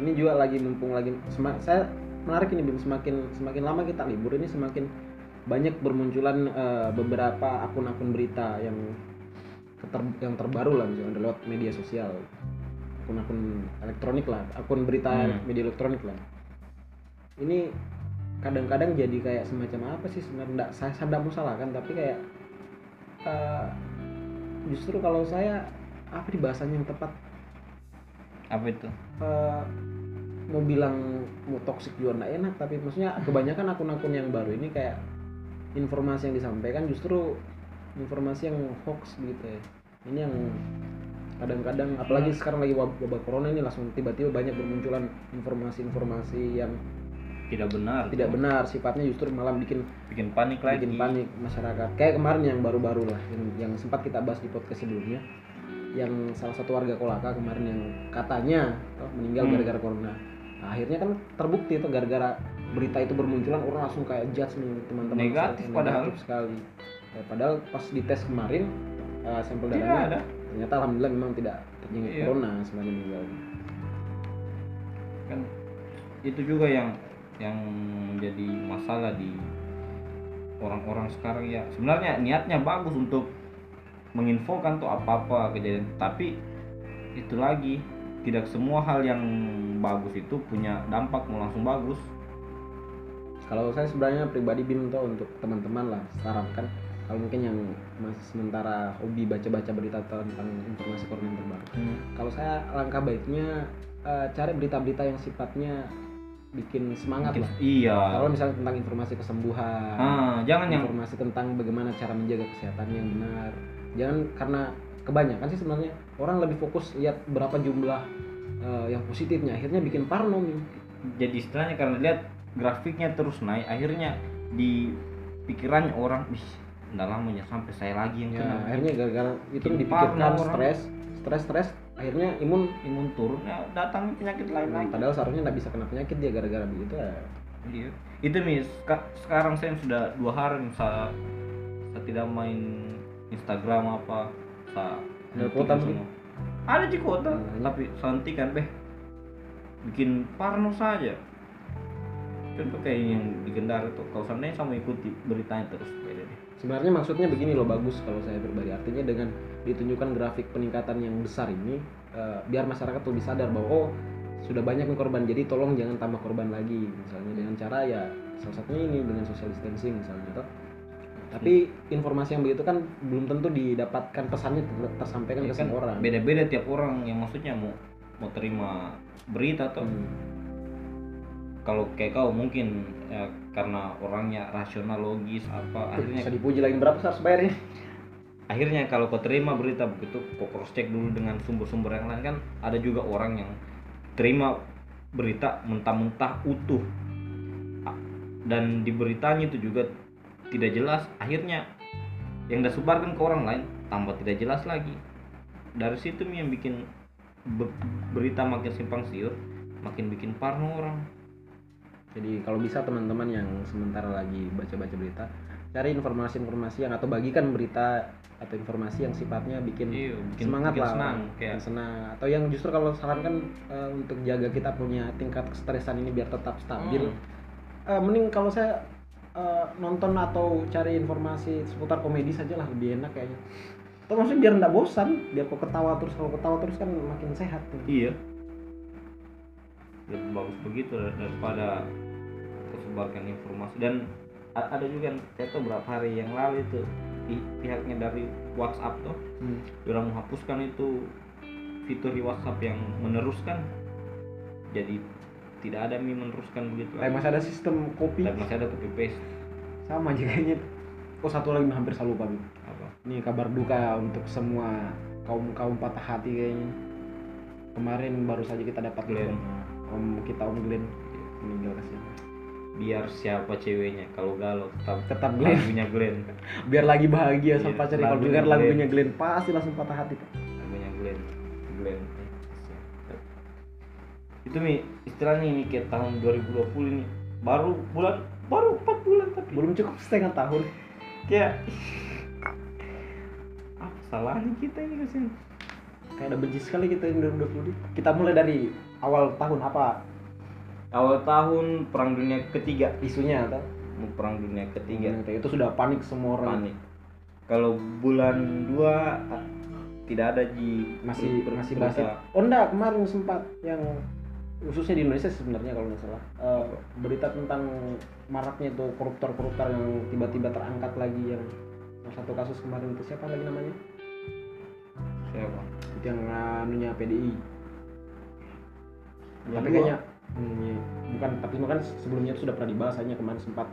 ini juga lagi mumpung lagi saya menarik ini Bim semakin semakin lama kita libur ini semakin banyak bermunculan eh, beberapa akun-akun berita yang keter- yang terbaru lah misalnya lewat media sosial akun-akun elektronik lah akun berita Hmm. media elektronik lah. Ini kadang-kadang jadi kayak semacam apa sih sebenarnya? Nggak saya mau salahkan tapi kayak eh, justru kalau saya apa di bahasanya yang tepat? Apa itu? Eh, mau bilang mau toxic juga nggak enak tapi maksudnya kebanyakan akun-akun yang baru ini kayak informasi yang disampaikan justru informasi yang hoax gitu ya. Ini yang kadang-kadang apalagi sekarang lagi wab- wabah corona ini langsung tiba-tiba banyak bermunculan informasi-informasi yang tidak benar. tidak tuh. benar. Sifatnya justru malah bikin bikin panik lagi. bikin panik masyarakat. Kayak kemarin yang baru-baru lah yang, yang sempat kita bahas di podcast sebelumnya yang salah satu warga Kolaka kemarin yang katanya oh, meninggal Hmm. gara-gara corona. Nah, akhirnya kan terbukti itu gara-gara berita itu bermunculan orang langsung kayak judge nih teman-teman. Negatif saya, padahal. negatif sekali. Ya, padahal pas dites kemarin eh, sampel darahnya ada ternyata alhamdulillah memang tidak terjangkit Iya. corona sebenarnya meninggal. Kan itu juga yang yang menjadi masalah di orang-orang sekarang ya. Sebenarnya niatnya bagus untuk menginfokan tuh apa-apa kejadian tapi itu lagi tidak semua hal yang bagus itu punya dampak mau langsung bagus. Kalau saya sebenarnya pribadi bim tuh untuk teman-teman lah sarankan kalau mungkin yang masih sementara hobi baca-baca berita tentang informasi corona yang terbaru. Kalau saya langkah baiknya eh, cari berita-berita yang sifatnya bikin semangat Mungkin- lah. iya. Kalau misalnya tentang informasi kesembuhan ah, jangan yang informasi tentang bagaimana cara menjaga kesehatan yang benar. Jangan karena kebanyakan sih sebenarnya orang lebih fokus lihat berapa jumlah eh, yang positifnya. Akhirnya bikin parno nih. Jadi istilahnya karena lihat grafiknya terus naik akhirnya di pikirannya orang wih nggak sampai saya lagi yang ya, kena akhirnya gara-gara itu dipikirkan stres stres stres akhirnya imun imun turun ya datang penyakit lain lagi padahal seharusnya nggak bisa kena penyakit dia gara-gara begitu ya Iya. Itu mis, sekarang saya sudah dua hari saya, saya tidak main Instagram apa, saya Ada kuota semua. Ada di kota, Hmm. tapi saya hentikan beh. Bikin parno saja. Contoh kayak yang di Kendari tuh, kalau seandainya sama ikuti beritanya terus. Sebenarnya maksudnya begini loh bagus kalau saya pribadi. Artinya dengan ditunjukkan grafik peningkatan yang besar ini eh, biar masyarakat lebih sadar bahwa oh sudah banyak yang korban jadi tolong jangan tambah korban lagi. Misalnya dengan cara ya salah satunya ini dengan social distancing misalnya toh. Tapi informasi yang begitu kan belum tentu didapatkan pesannya ter- tersampaikan Ya ke kan semua orang. beda-beda tiap orang yang maksudnya mau mau terima berita tuh Hmm. kalau kayak kau mungkin ya, karena orangnya rasional logis apa akhirnya bisa dipuji lagi berapa harus bayarnya? Akhirnya kalau kau terima berita begitu kau cross check dulu dengan sumber-sumber yang lain kan ada juga orang yang terima berita mentah-mentah utuh. Dan di beritanya itu juga tidak jelas akhirnya yang disebarkan ke orang lain tambah tidak jelas lagi. Dari situ yang bikin be- berita makin simpang siur makin bikin parno orang Jadi kalau bisa teman-teman yang sementara lagi baca-baca berita, cari informasi-informasi yang atau bagikan berita atau informasi yang sifatnya bikin Iya, bikin- semangat bikin lah, senang, kayak- senang. Atau yang justru kalau sarankan eh, untuk jaga kita punya tingkat kestresan ini biar tetap stabil. Hmm. Eh, mending kalau saya eh, nonton atau cari informasi seputar komedi saja lah lebih enak kayaknya. Atau maksudnya biar nggak bosan, biar kok ketawa terus kalau ketawa terus kan makin sehat. tuh. Iya. Lebih bagus begitu dar- daripada tersebarkan informasi dan ada juga yang saya tahu berapa hari yang lalu itu pi- pihaknya dari WhatsApp tuh Hmm. orang menghapuskan itu fitur di WhatsApp yang meneruskan jadi tidak ada mi meneruskan begitu Kayak masih ada sistem kopi tapi masih ada copy paste sama aja kayaknya. Oh satu lagi hampir saya lupa apa Ini kabar duka untuk semua kaum kaum patah hati kayaknya. Kemarin baru saja kita dapat Glenn. Om kita om Glenn meninggal kasihan. biar siapa ceweknya kalau galau tetap Tetap Glenn. lagunya Glenn (laughs) Biar lagi bahagia sama Iya, pacarnya kalau dengar lagunya Glenn pasti langsung patah hati. Pak. lagunya Glenn Glenn itu mi istilahnya ini kayak tahun 2020 ini baru bulan baru 4 bulan tapi Belum cukup setengah tahun. kayak apa salahnya kita ini kasihan Kayak ada benci sekali kita yang 2020 ini. Kita mulai dari awal tahun apa? Awal tahun perang dunia ketiga. Isunya atau perang dunia ketiga. Itu sudah panik semua orang. panik. Kalau bulan 2 tidak ada di Masih ber- masih bahasa. Oh enggak, kemarin sempat yang khususnya di Indonesia sebenarnya kalau nggak salah. Eh, berita tentang maraknya itu koruptor-koruptor yang tiba-tiba terangkat lagi yang yang satu kasus kemarin itu siapa lagi namanya? Siapa? Itu yang anunya PDI Bulan tapi kayaknya hmm, iya. bukan tapi kan sebelumnya itu sudah pernah dibahas hanya kemarin sempat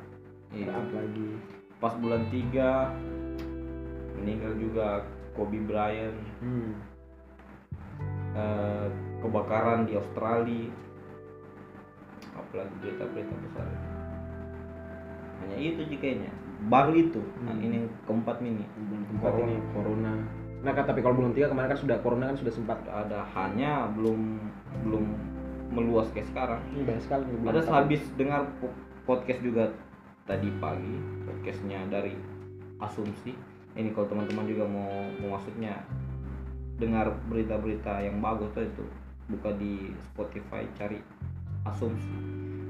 Iya. up lagi pas bulan 3 meninggal juga Kobe Bryant hmm. eh, kebakaran di Australia apalagi berita-berita besar hanya itu sih kayaknya baru itu nah, Hmm. ini keempat ini belum tempat ini corona nah kan tapi kalau belum tiga kemarin kan sudah corona kan sudah sempat ada hanya belum belum meluas kayak sekarang. Ini banyak sekali ada sehabis dengar po- podcast juga tadi pagi podcastnya dari asumsi. Ini kalau teman-teman juga mau mau maksudnya dengar berita-berita yang bagus tuh itu buka di Spotify cari asumsi.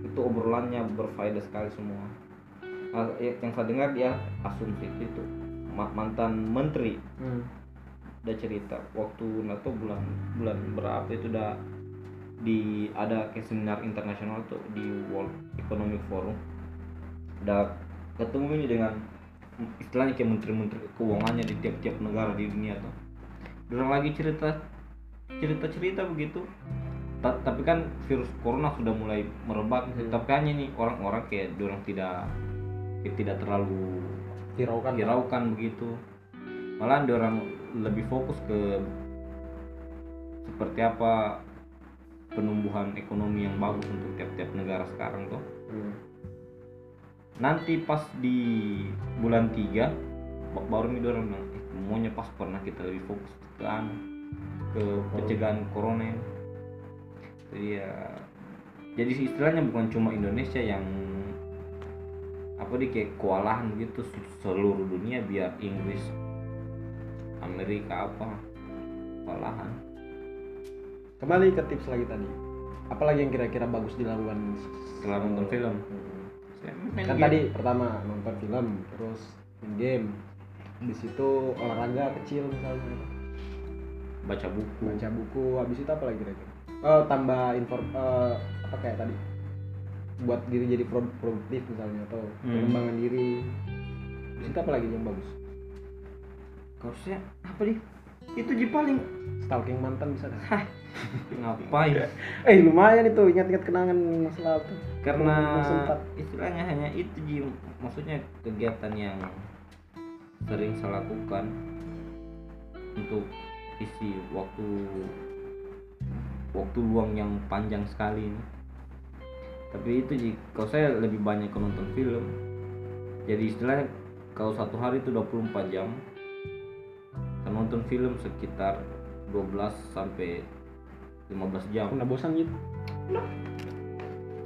Itu obrolannya berfaedah sekali semua. Ah, ya- yang saya dengar dia asumsi itu Ma- mantan menteri. Hmm. udah cerita waktu nato bulan bulan berapa itu udah di ada kayak seminar internasional tuh di World Economic Forum. Udah ketemu ini dengan istilahnya kayak menteri-menteri keuangannya di tiap-tiap negara di dunia tuh. Orang lagi cerita cerita-cerita begitu. Ta- tapi kan virus corona sudah mulai merebak. Hmm. tapi hanya nih orang-orang kayak orang tidak kayak tidak terlalu hiraukan. hiraukan begitu. Malah ada orang lebih fokus ke seperti apa penumbuhan ekonomi yang bagus untuk tiap-tiap negara sekarang tuh Hmm. nanti pas di bulan 3 ba- baru nih orang bilang eh, maunya pas pernah kita lebih fokus ke anu, ke pencegahan corona ini." jadi ya jadi istilahnya bukan cuma Indonesia yang apa di kayak kewalahan gitu se- seluruh dunia biar Inggris Amerika apa kewalahan kembali ke tips lagi tadi. Apalagi yang kira-kira bagus dilakukan setelah nonton film? Hmm. Kan tadi pertama nonton film terus main game. Di situ olahraga kecil misalnya. Baca buku. Baca buku habis itu apa lagi kira-kira? Oh tambah inform eh, apa kayak tadi? Buat diri jadi pro- produktif misalnya atau Hmm. pengembangan diri. Habis itu apa lagi yang bagus? Harusnya apa nih? Itu ji paling stalking mantan bisa kan ngapain? Eh lumayan itu ingat-ingat kenangan masa lalu karena istilahnya hanya itu ji maksudnya kegiatan yang sering saya lakukan untuk isi waktu waktu luang yang panjang sekali ini. Tapi itu ji kalau saya lebih banyak ke nonton film. Jadi istilahnya kalau satu hari itu 24 jam saya nonton film sekitar 12 sampai 15 jam. Pernah bosan gitu?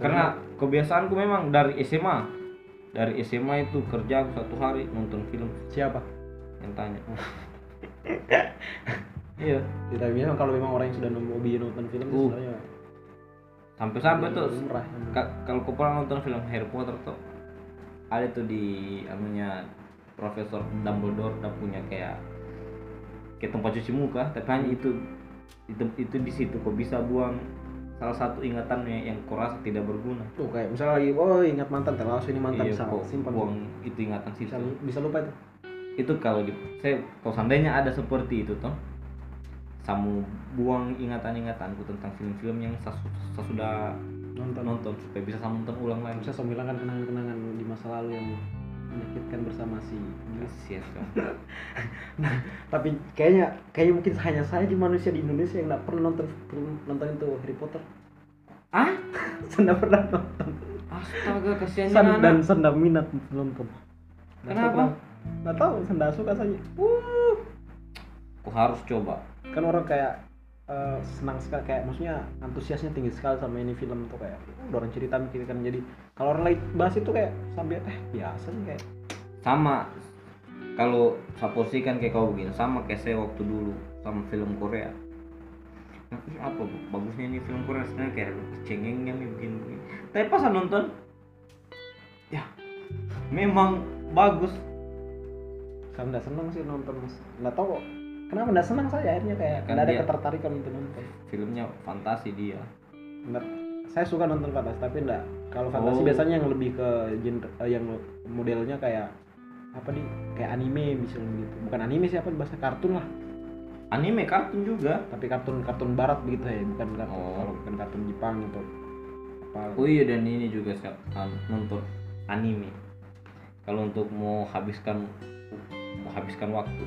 Karena kebiasaanku memang dari SMA dari SMA itu kerja aku satu hari nonton film. Siapa? Yang tanya. (laughs) Iya. Tidak bilang kalau memang orang yang sudah hobi nonton film Uh. sebenarnya sampai-sampai tuh kalau kau pernah nonton film Harry Potter tuh ada tuh di anunya Profesor Dumbledore udah punya kayak kayak tempat cuci muka tapi hanya itu itu itu di situ kau bisa buang salah satu ingatannya yang kau rasa tidak berguna. Tuh kayak misalnya lagi oh ingat mantan terlalu ini mantan iya, bisa kau simpan buang itu ingatan situ. Bisa, bisa lupa itu? Itu kalau gitu. Saya kalau seandainya ada seperti itu toh samu buang ingatan-ingatanku tentang film-film yang saya, su- saya sudah nonton. nonton supaya bisa saya nonton ulang lagi. Bisa saya menghilangkan kenangan-kenangan di masa lalu yang menyakitkan bersama si Gilles. Sia, sia. tapi kayaknya kayaknya mungkin hanya saya di manusia di Indonesia yang nggak pernah nonton nonton itu Harry Potter. Ah (laughs) saya pernah nonton. Astaga kasihannya San, anak dan nggak minat nonton. Kenapa? nggak tahu nggak suka saja uh. Kau harus coba. Kan orang kayak eh, senang sekali kayak maksudnya antusiasnya tinggi sekali sama ini film tuh kayak orang cerita mikirkan. Jadi kalau orang lain bahas itu kayak sambil eh biasa sih kayak. Sama kalau saya posisikan kayak kau begini sama kayak saya waktu dulu sama film Korea. Nah, ih, apa bagusnya ini film Korea sebenarnya kayak cengengnya nih begini, begini. tapi pas nonton ya memang bagus. Saya nggak senang sih nonton mas. Nggak tahu kok kenapa? Nggak senang saya akhirnya kayak Kan ada ketertarikan untuk nonton. Filmnya fantasi dia. Nggak- saya suka nonton fantasi tapi enggak kalau fantasi Oh. biasanya yang lebih ke genre eh, yang modelnya kayak apa nih kayak anime misalnya gitu. Bukan anime sih apa bahasa kartun lah. Anime kartun juga. Tapi kartun kartun barat begitu ya bukan kartun Oh. kalau bukan kartun Jepang atau apa. Oh iya dan ini juga an- nonton anime. Kalau untuk mau habiskan mau habiskan waktu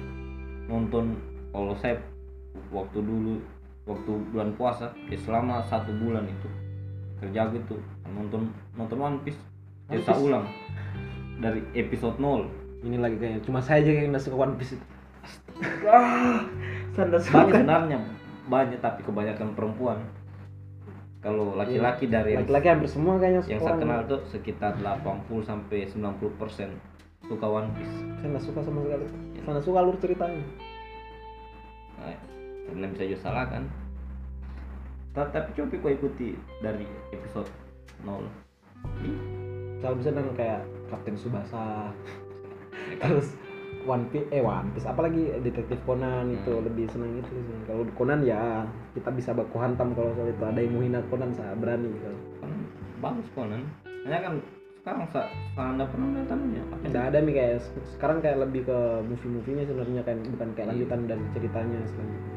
nonton kalau saya waktu dulu waktu bulan puasa ya selama satu bulan itu kerja gitu nonton nonton One Piece Piece? ulang dari episode 0 ini lagi kayaknya cuma saya aja yang nggak suka One Piece itu. Ah banyak sebenarnya banyak tapi kebanyakan perempuan. Kalau laki-laki dari laki-laki hampir semua kayaknya yang saya kenal tuh sekitar 80 sampai 90 persen suka One Piece. Saya nggak suka sama sekali. Saya nggak suka alur ceritanya karena bisa juga salah kan. Ta- tapi coba kau ikuti dari episode 0 kalau bisa nang kayak Kapten Subasa (laughs) terus One Piece eh One Piece apalagi detektif Conan itu Hmm. lebih senang itu sih kalau Conan ya kita bisa baku hantam kalau soal itu. Ada yang mau hina Conan saya berani kalau kan bagus Conan. Hanya kan sekarang sa. Anda pernah nontonnya tidak ada nih kayak sekarang kayak lebih ke movie-movienya sebenarnya kan bukan kayak Iya. lanjutan dari ceritanya selanjutnya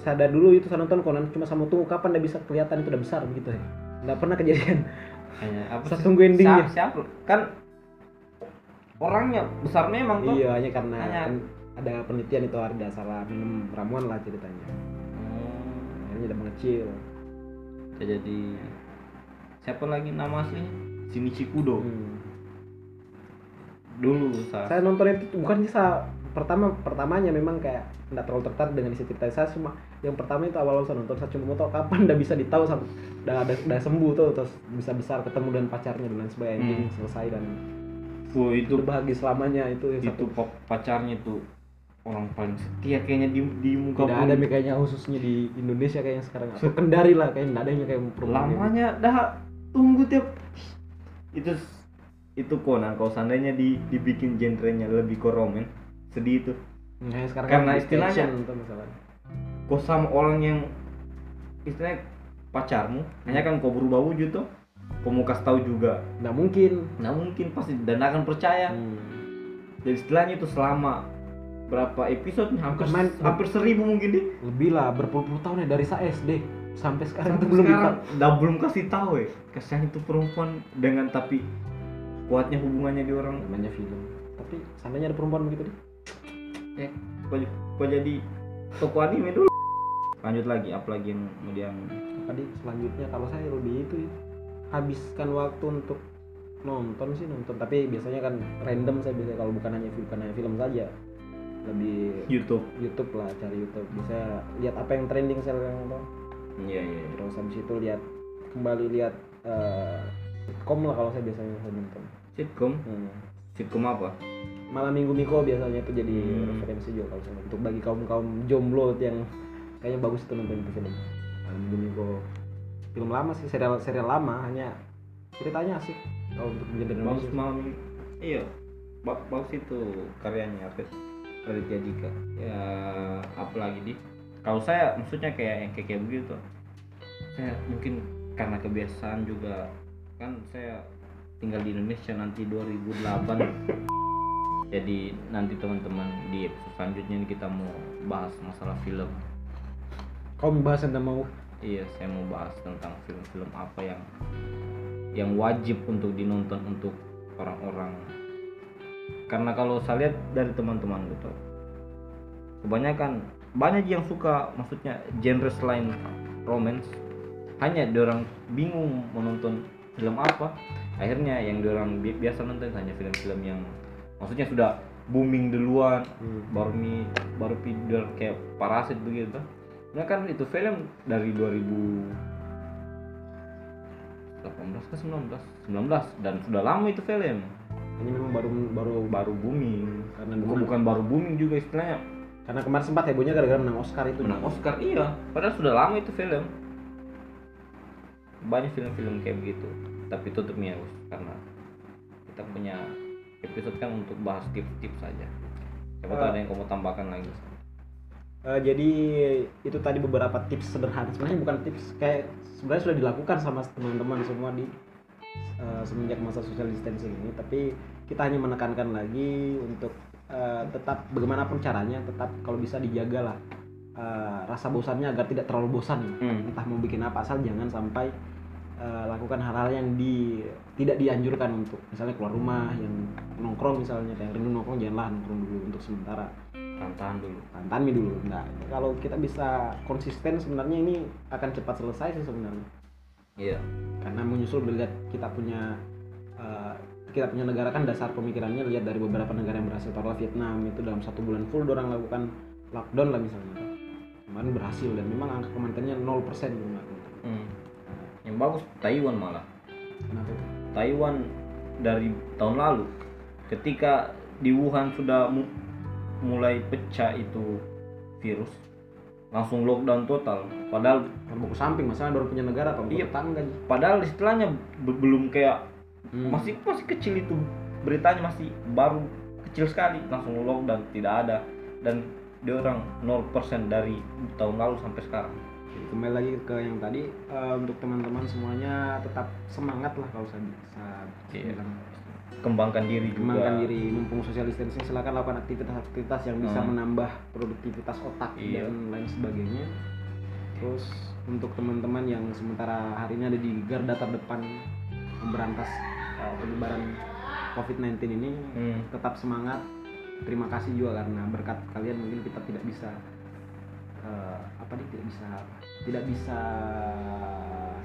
ada dulu itu saya nonton Conan cuma sama tunggu kapan dia bisa kelihatan itu udah besar begitu ya. Nggak pernah kejadian. Hanya apa saya tunggu endingnya. Siapa, siapa kan orangnya besar memang tuh iya hanya karena Hanya- kan ada penelitian itu ada salah minum ramuan lah ceritanya. Hmm, akhirnya udah mengecil. Jadi siapa lagi nama aslinya Shinichi Kudo Hmm. dulu sa saya nonton itu bukan saya pertama pertamanya memang kayak nggak terlalu tertarik dengan isi cerita saya cuma yang pertama itu awal saya nonton saya cuma mau tahu kapan udah bisa ditahu udah ada udah sembuh tuh terus bisa besar ketemu dengan pacarnya dan lain sebagainya ending Hmm. selesai dan Wah, itu itu bahagia selamanya itu yang itu satu pa- pacarnya tuh orang paling setia kayaknya di di muka tidak bumi. ada kayaknya khususnya di Indonesia kayaknya sekarang atau Kendari lah kayaknya nggak ada yang kayak perempuan gitu. lamanya dah tunggu tiap itu itu Conan kalau seandainya di dibikin genrenya lebih ke roman sedih itu. Nah, sekarang Karena kan istilahnya- tuh masalahnya. kau sama orang yang istilahnya pacarmu hanya kan kau berubah wujud tuh kau mau kasih tahu juga. Nggak mungkin. Nah mungkin pasti dan akan percaya. Hmm. jadi istilahnya itu selama berapa episode hampir Main- hampir seribu mungkin deh. Lebih lah berpuluh-puluh tahun ya dari saya SD sampai sekarang Sampai itu belum sekarang. kita dah belum kasih tahu ya kasihan itu perempuan dengan tapi kuatnya hubungannya di orang. Namanya film. Tapi seandainya ada perempuan begitu deh. Ya kok, kok jadi toko anime dulu. Lanjut lagi apa lagi yang kemudian tadi selanjutnya kalau saya lebih itu ya, habiskan waktu untuk nonton sih nonton. Tapi biasanya kan random saya biasanya kalau bukan hanya bukan hanya film saja. Lebih YouTube. YouTube lah cari YouTube. Bisa lihat apa yang trending sekarang nonton iya iya iya. terus habis itu lihat kembali lihat eh, sitcom lah kalau saya biasanya saya nonton. Sitcom hmm. sitcom apa? Malam minggu miko biasanya itu jadi Hmm. referensi juga kalau saya untuk bagi kaum kaum jomblo yang kayaknya bagus itu nonton itu film. Malam minggu miko. Film lama sih serial serial lama hanya ceritanya asik. Kalau untuk menjadi bagus Indonesia malam iya ba- bagus itu karyanya apa Raditya Dika. Ya apa lagi di kalau saya maksudnya kayak yang kayak, kayak begitu. Saya mungkin karena kebiasaan juga kan saya tinggal di Indonesia nanti 2008 (laughs) jadi nanti teman-teman di episode selanjutnya ini kita mau bahas masalah film. Kau membahas anda mau? Iya, saya mau bahas tentang film-film apa yang yang wajib untuk dinonton untuk orang-orang. Karena kalau saya lihat dari teman-teman gitu, kebanyakan banyak yang suka, maksudnya genre selain romance, hanya orang bingung menonton film apa. Akhirnya yang orang biasa nonton hanya film-film yang maksudnya sudah booming duluan, baru mi baru video kayak parasit begitu. Ya kan itu film dari 2018 ke 19 19 dan sudah lama itu film. Ini memang baru baru baru booming. Karena bukan, bukan baru booming juga istilahnya karena kemarin sempat hebohnya gara-gara menang Oscar itu. Menang Oscar iya. Padahal sudah lama itu film. Banyak film-film kayak begitu. Tapi tutupnya Gus, karena kita punya episode kan untuk bahas tips-tips saja siapa Eh. ada yang kamu tambahkan lagi Eh, jadi itu tadi beberapa tips sederhana. Sebenarnya bukan tips kayak sebenarnya sudah dilakukan sama teman-teman semua di eh, semenjak masa social distancing ini. Tapi kita hanya menekankan lagi untuk eh, tetap bagaimanapun caranya tetap kalau bisa dijaga lah eh, rasa bosannya agar tidak terlalu bosan. Hmm. entah mau bikin apa asal jangan sampai eh, lakukan hal-hal yang di tidak dianjurkan untuk misalnya keluar rumah yang nongkrong misalnya yang rindu nongkrong janganlah nongkrong dulu untuk sementara. Tahan dulu. Tantami dulu nah kalau kita bisa konsisten sebenarnya ini akan cepat selesai sih sebenarnya. Iya. Karena menyusul melihat kita punya kita punya negara kan dasar pemikirannya lihat dari beberapa negara yang berhasil taruhlah Vietnam itu dalam satu bulan full orang lakukan lockdown lah misalnya kemarin berhasil dan memang angka kematiannya 0% gitu Mbak. Hmm. Yang bagus Taiwan malah. kenapa? Taiwan dari tahun lalu ketika di Wuhan sudah mu- mulai pecah itu virus langsung lockdown total padahal mau ke samping masalah baru punya negara atau Iya. tetangga padahal istilahnya be- belum kayak Hmm. masih masih kecil itu. Beritanya masih baru kecil sekali. Langsung lockdown tidak ada. Dan dia orang 0% dari tahun lalu sampai sekarang. Kembali lagi ke yang tadi. Eh, untuk teman-teman semuanya tetap semangat lah kalau saya bisa bilang. Kembangkan diri juga. Kembangkan diri mumpung social distancing silakan lakukan aktivitas-aktivitas yang bisa Hmm. menambah produktivitas otak Iya. dan lain sebagainya. Terus untuk teman-teman yang sementara hari ini ada di garda terdepan memberantas uh, penyebaran COVID-19 ini Hmm. tetap semangat. Terima kasih juga karena berkat kalian mungkin kita tidak bisa uh, apa nih tidak bisa tidak bisa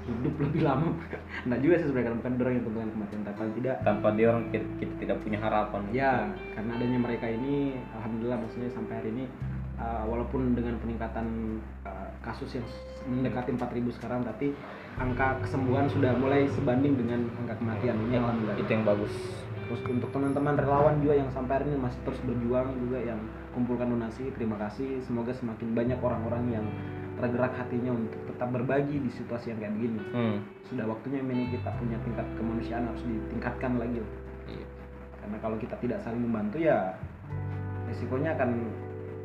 hidup lebih lama. (laughs) Nah juga sih sebenarnya bukan orang yang tentukan kematian. Tapi tidak tanpa dia orang kita, kita tidak punya harapan. Ya, karena adanya mereka ini, alhamdulillah maksudnya sampai hari ini, uh, walaupun dengan peningkatan uh, kasus yang mendekati 4.000 sekarang, tapi angka kesembuhan sudah mulai sebanding dengan angka kematian. Ini alhamdulillah. itu yang bagus Terus untuk teman-teman relawan juga yang sampai hari ini masih terus berjuang juga yang kumpulkan donasi, terima kasih. Semoga semakin banyak orang-orang yang tergerak hatinya untuk tetap berbagi di situasi yang kayak begini. hmm. Sudah waktunya ini kita punya tingkat kemanusiaan harus ditingkatkan lagi. Iya. karena kalau kita tidak saling membantu ya resikonya akan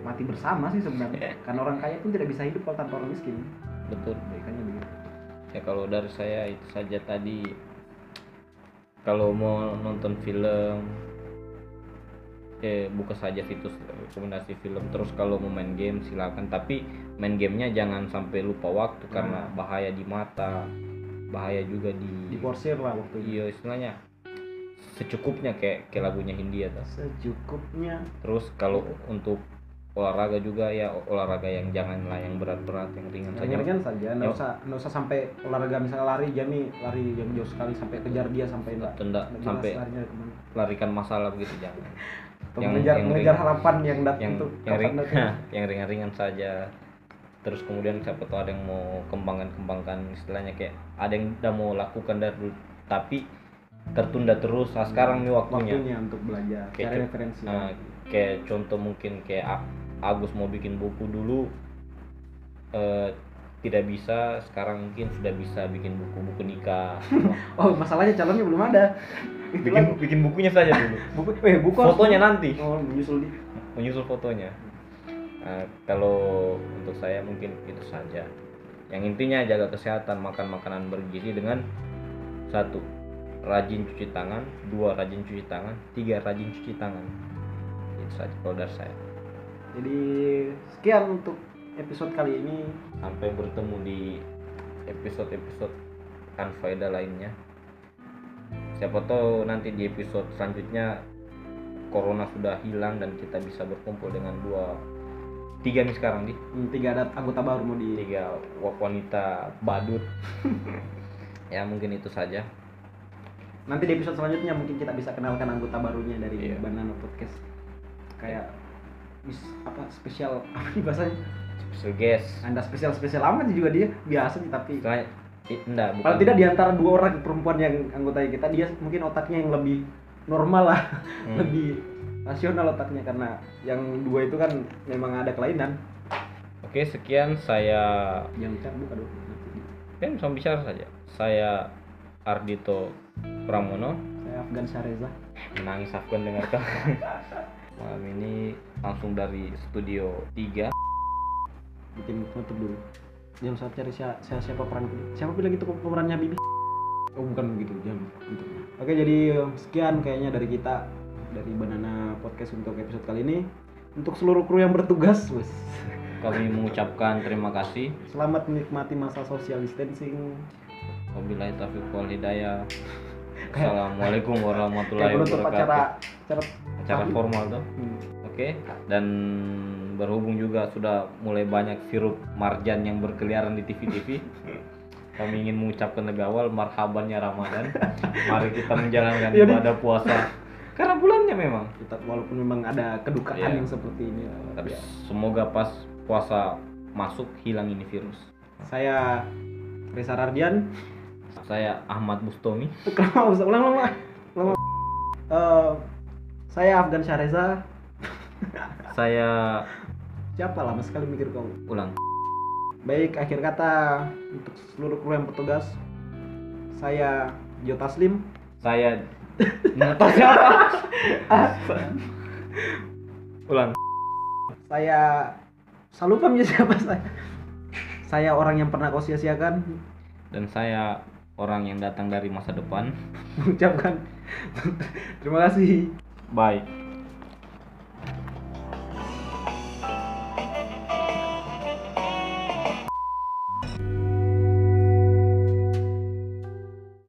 mati bersama sih sebenarnya (laughs) karena orang kaya pun tidak bisa hidup kalau tanpa orang miskin betul kebaikannya begitu ya kalau dari saya itu saja tadi. Kalau mau nonton film eh, buka saja situs rekomendasi film. Terus kalau mau main game silakan. Tapi main gamenya jangan sampai lupa waktu karena Nah. bahaya di mata bahaya juga di diporsir lah waktunya iya istilahnya secukupnya kayak kayak lagunya Hindia tuh. Secukupnya. Terus kalau untuk olahraga juga ya olahraga yang janganlah yang berat-berat yang ringan saja. Ringan saja nggak usah nggak usah sampai olahraga misalnya lari Jami lari yang jauh sekali sampai kejar dia sampai enggak Tenda, sampai larikan masalah begitu jangan. (laughs) Yang- mengejar yang mengejar ringan. harapan yang datang yang tuh yang, ring- yang ringan-ringan saja. Terus kemudian siapa tahu ada yang mau kembangkan kembangkan istilahnya kayak ada yang udah mau lakukan dari dulu tapi tertunda terus. Nah, sekarang nih waktunya. Waktunya untuk belajar Kayak cari referensi. Nah, kayak contoh mungkin kayak Agus mau bikin buku dulu eh, tidak bisa sekarang mungkin sudah bisa bikin buku-buku nikah. (laughs) Oh masalahnya calonnya belum ada. Bikin bikin bukunya saja dulu. (laughs) Buku eh buku harus- fotonya nanti. Oh menyusul di menyusul fotonya. Nah, kalau untuk saya mungkin itu saja. Yang intinya jaga kesehatan makan makanan bergizi dengan satu rajin cuci tangan dua rajin cuci tangan tiga rajin cuci tangan. Itu saja kalau dari saya jadi sekian untuk episode kali ini. Sampai bertemu di episode-episode Anfaida lainnya. Siapa tahu nanti di episode selanjutnya corona sudah hilang dan kita bisa berkumpul dengan dua tiga nih sekarang di. Hmm, tiga ada anggota baru mau di tiga wa- wanita badut. (laughs) Ya mungkin itu saja. Nanti di episode selanjutnya mungkin kita bisa kenalkan anggota barunya dari Iya. Banana Podcast. Kayak bis apa spesial (laughs) apa nih bahasanya? Special guest. Anda spesial spesial amat juga dia biasa sih tapi i- enggak bukan. Paling tidak di antara dua orang perempuan yang anggota kita dia mungkin otaknya yang lebih normal lah (laughs) Hmm. lebih rasional otaknya karena yang dua itu kan memang ada kelainan. Oke sekian saya yang bicara buka dulu. Kan sama bicara saja. Saya Ardito Pramono. Saya Afgan Syareza menangis Afgan dengar kau (laughs) malam ini langsung dari studio 3 bikin penutup dulu. Jam saat cari siapa, siapa peran siapa bilang itu pemerannya Bibi? Oh bukan begitu jam. Oke jadi sekian kayaknya dari kita dari Banana Podcast untuk episode kali ini. Untuk seluruh kru yang bertugas wes. Kami mengucapkan terima kasih. Selamat menikmati masa social distancing. Wabillahi taufiq wal hidayah Assalamualaikum warahmatullahi kayak penutup wabarakatuh. acara acara formal tuh. Hmm. oke dan berhubung juga sudah mulai banyak sirup marjan yang berkeliaran di TV-TV (laughs) kami ingin mengucapkan lebih awal marhabannya Ramadan. (laughs) Mari kita menjalankan Iya, ibadah puasa. Karena bulannya memang. Kita walaupun memang ada kedukaan Iya. yang seperti ini tapi ya. semoga pas puasa masuk hilang ini virus. Saya Reza Rardian saya Ahmad Bustomi Kenapa usah ulang ulang ulang. Eh, saya Afgan Syareza. saya Siapa lama sekali mikir kau. ulang Baik, akhir kata untuk seluruh kru yang bertugas. Saya Jo Taslim. saya (laughs) Nonton siapa ulang Saya saya lupa menjadi siapa saya. Saya orang yang pernah kau sia-siakan. dan saya orang yang datang dari masa depan. Mengucapkan terima kasih. bye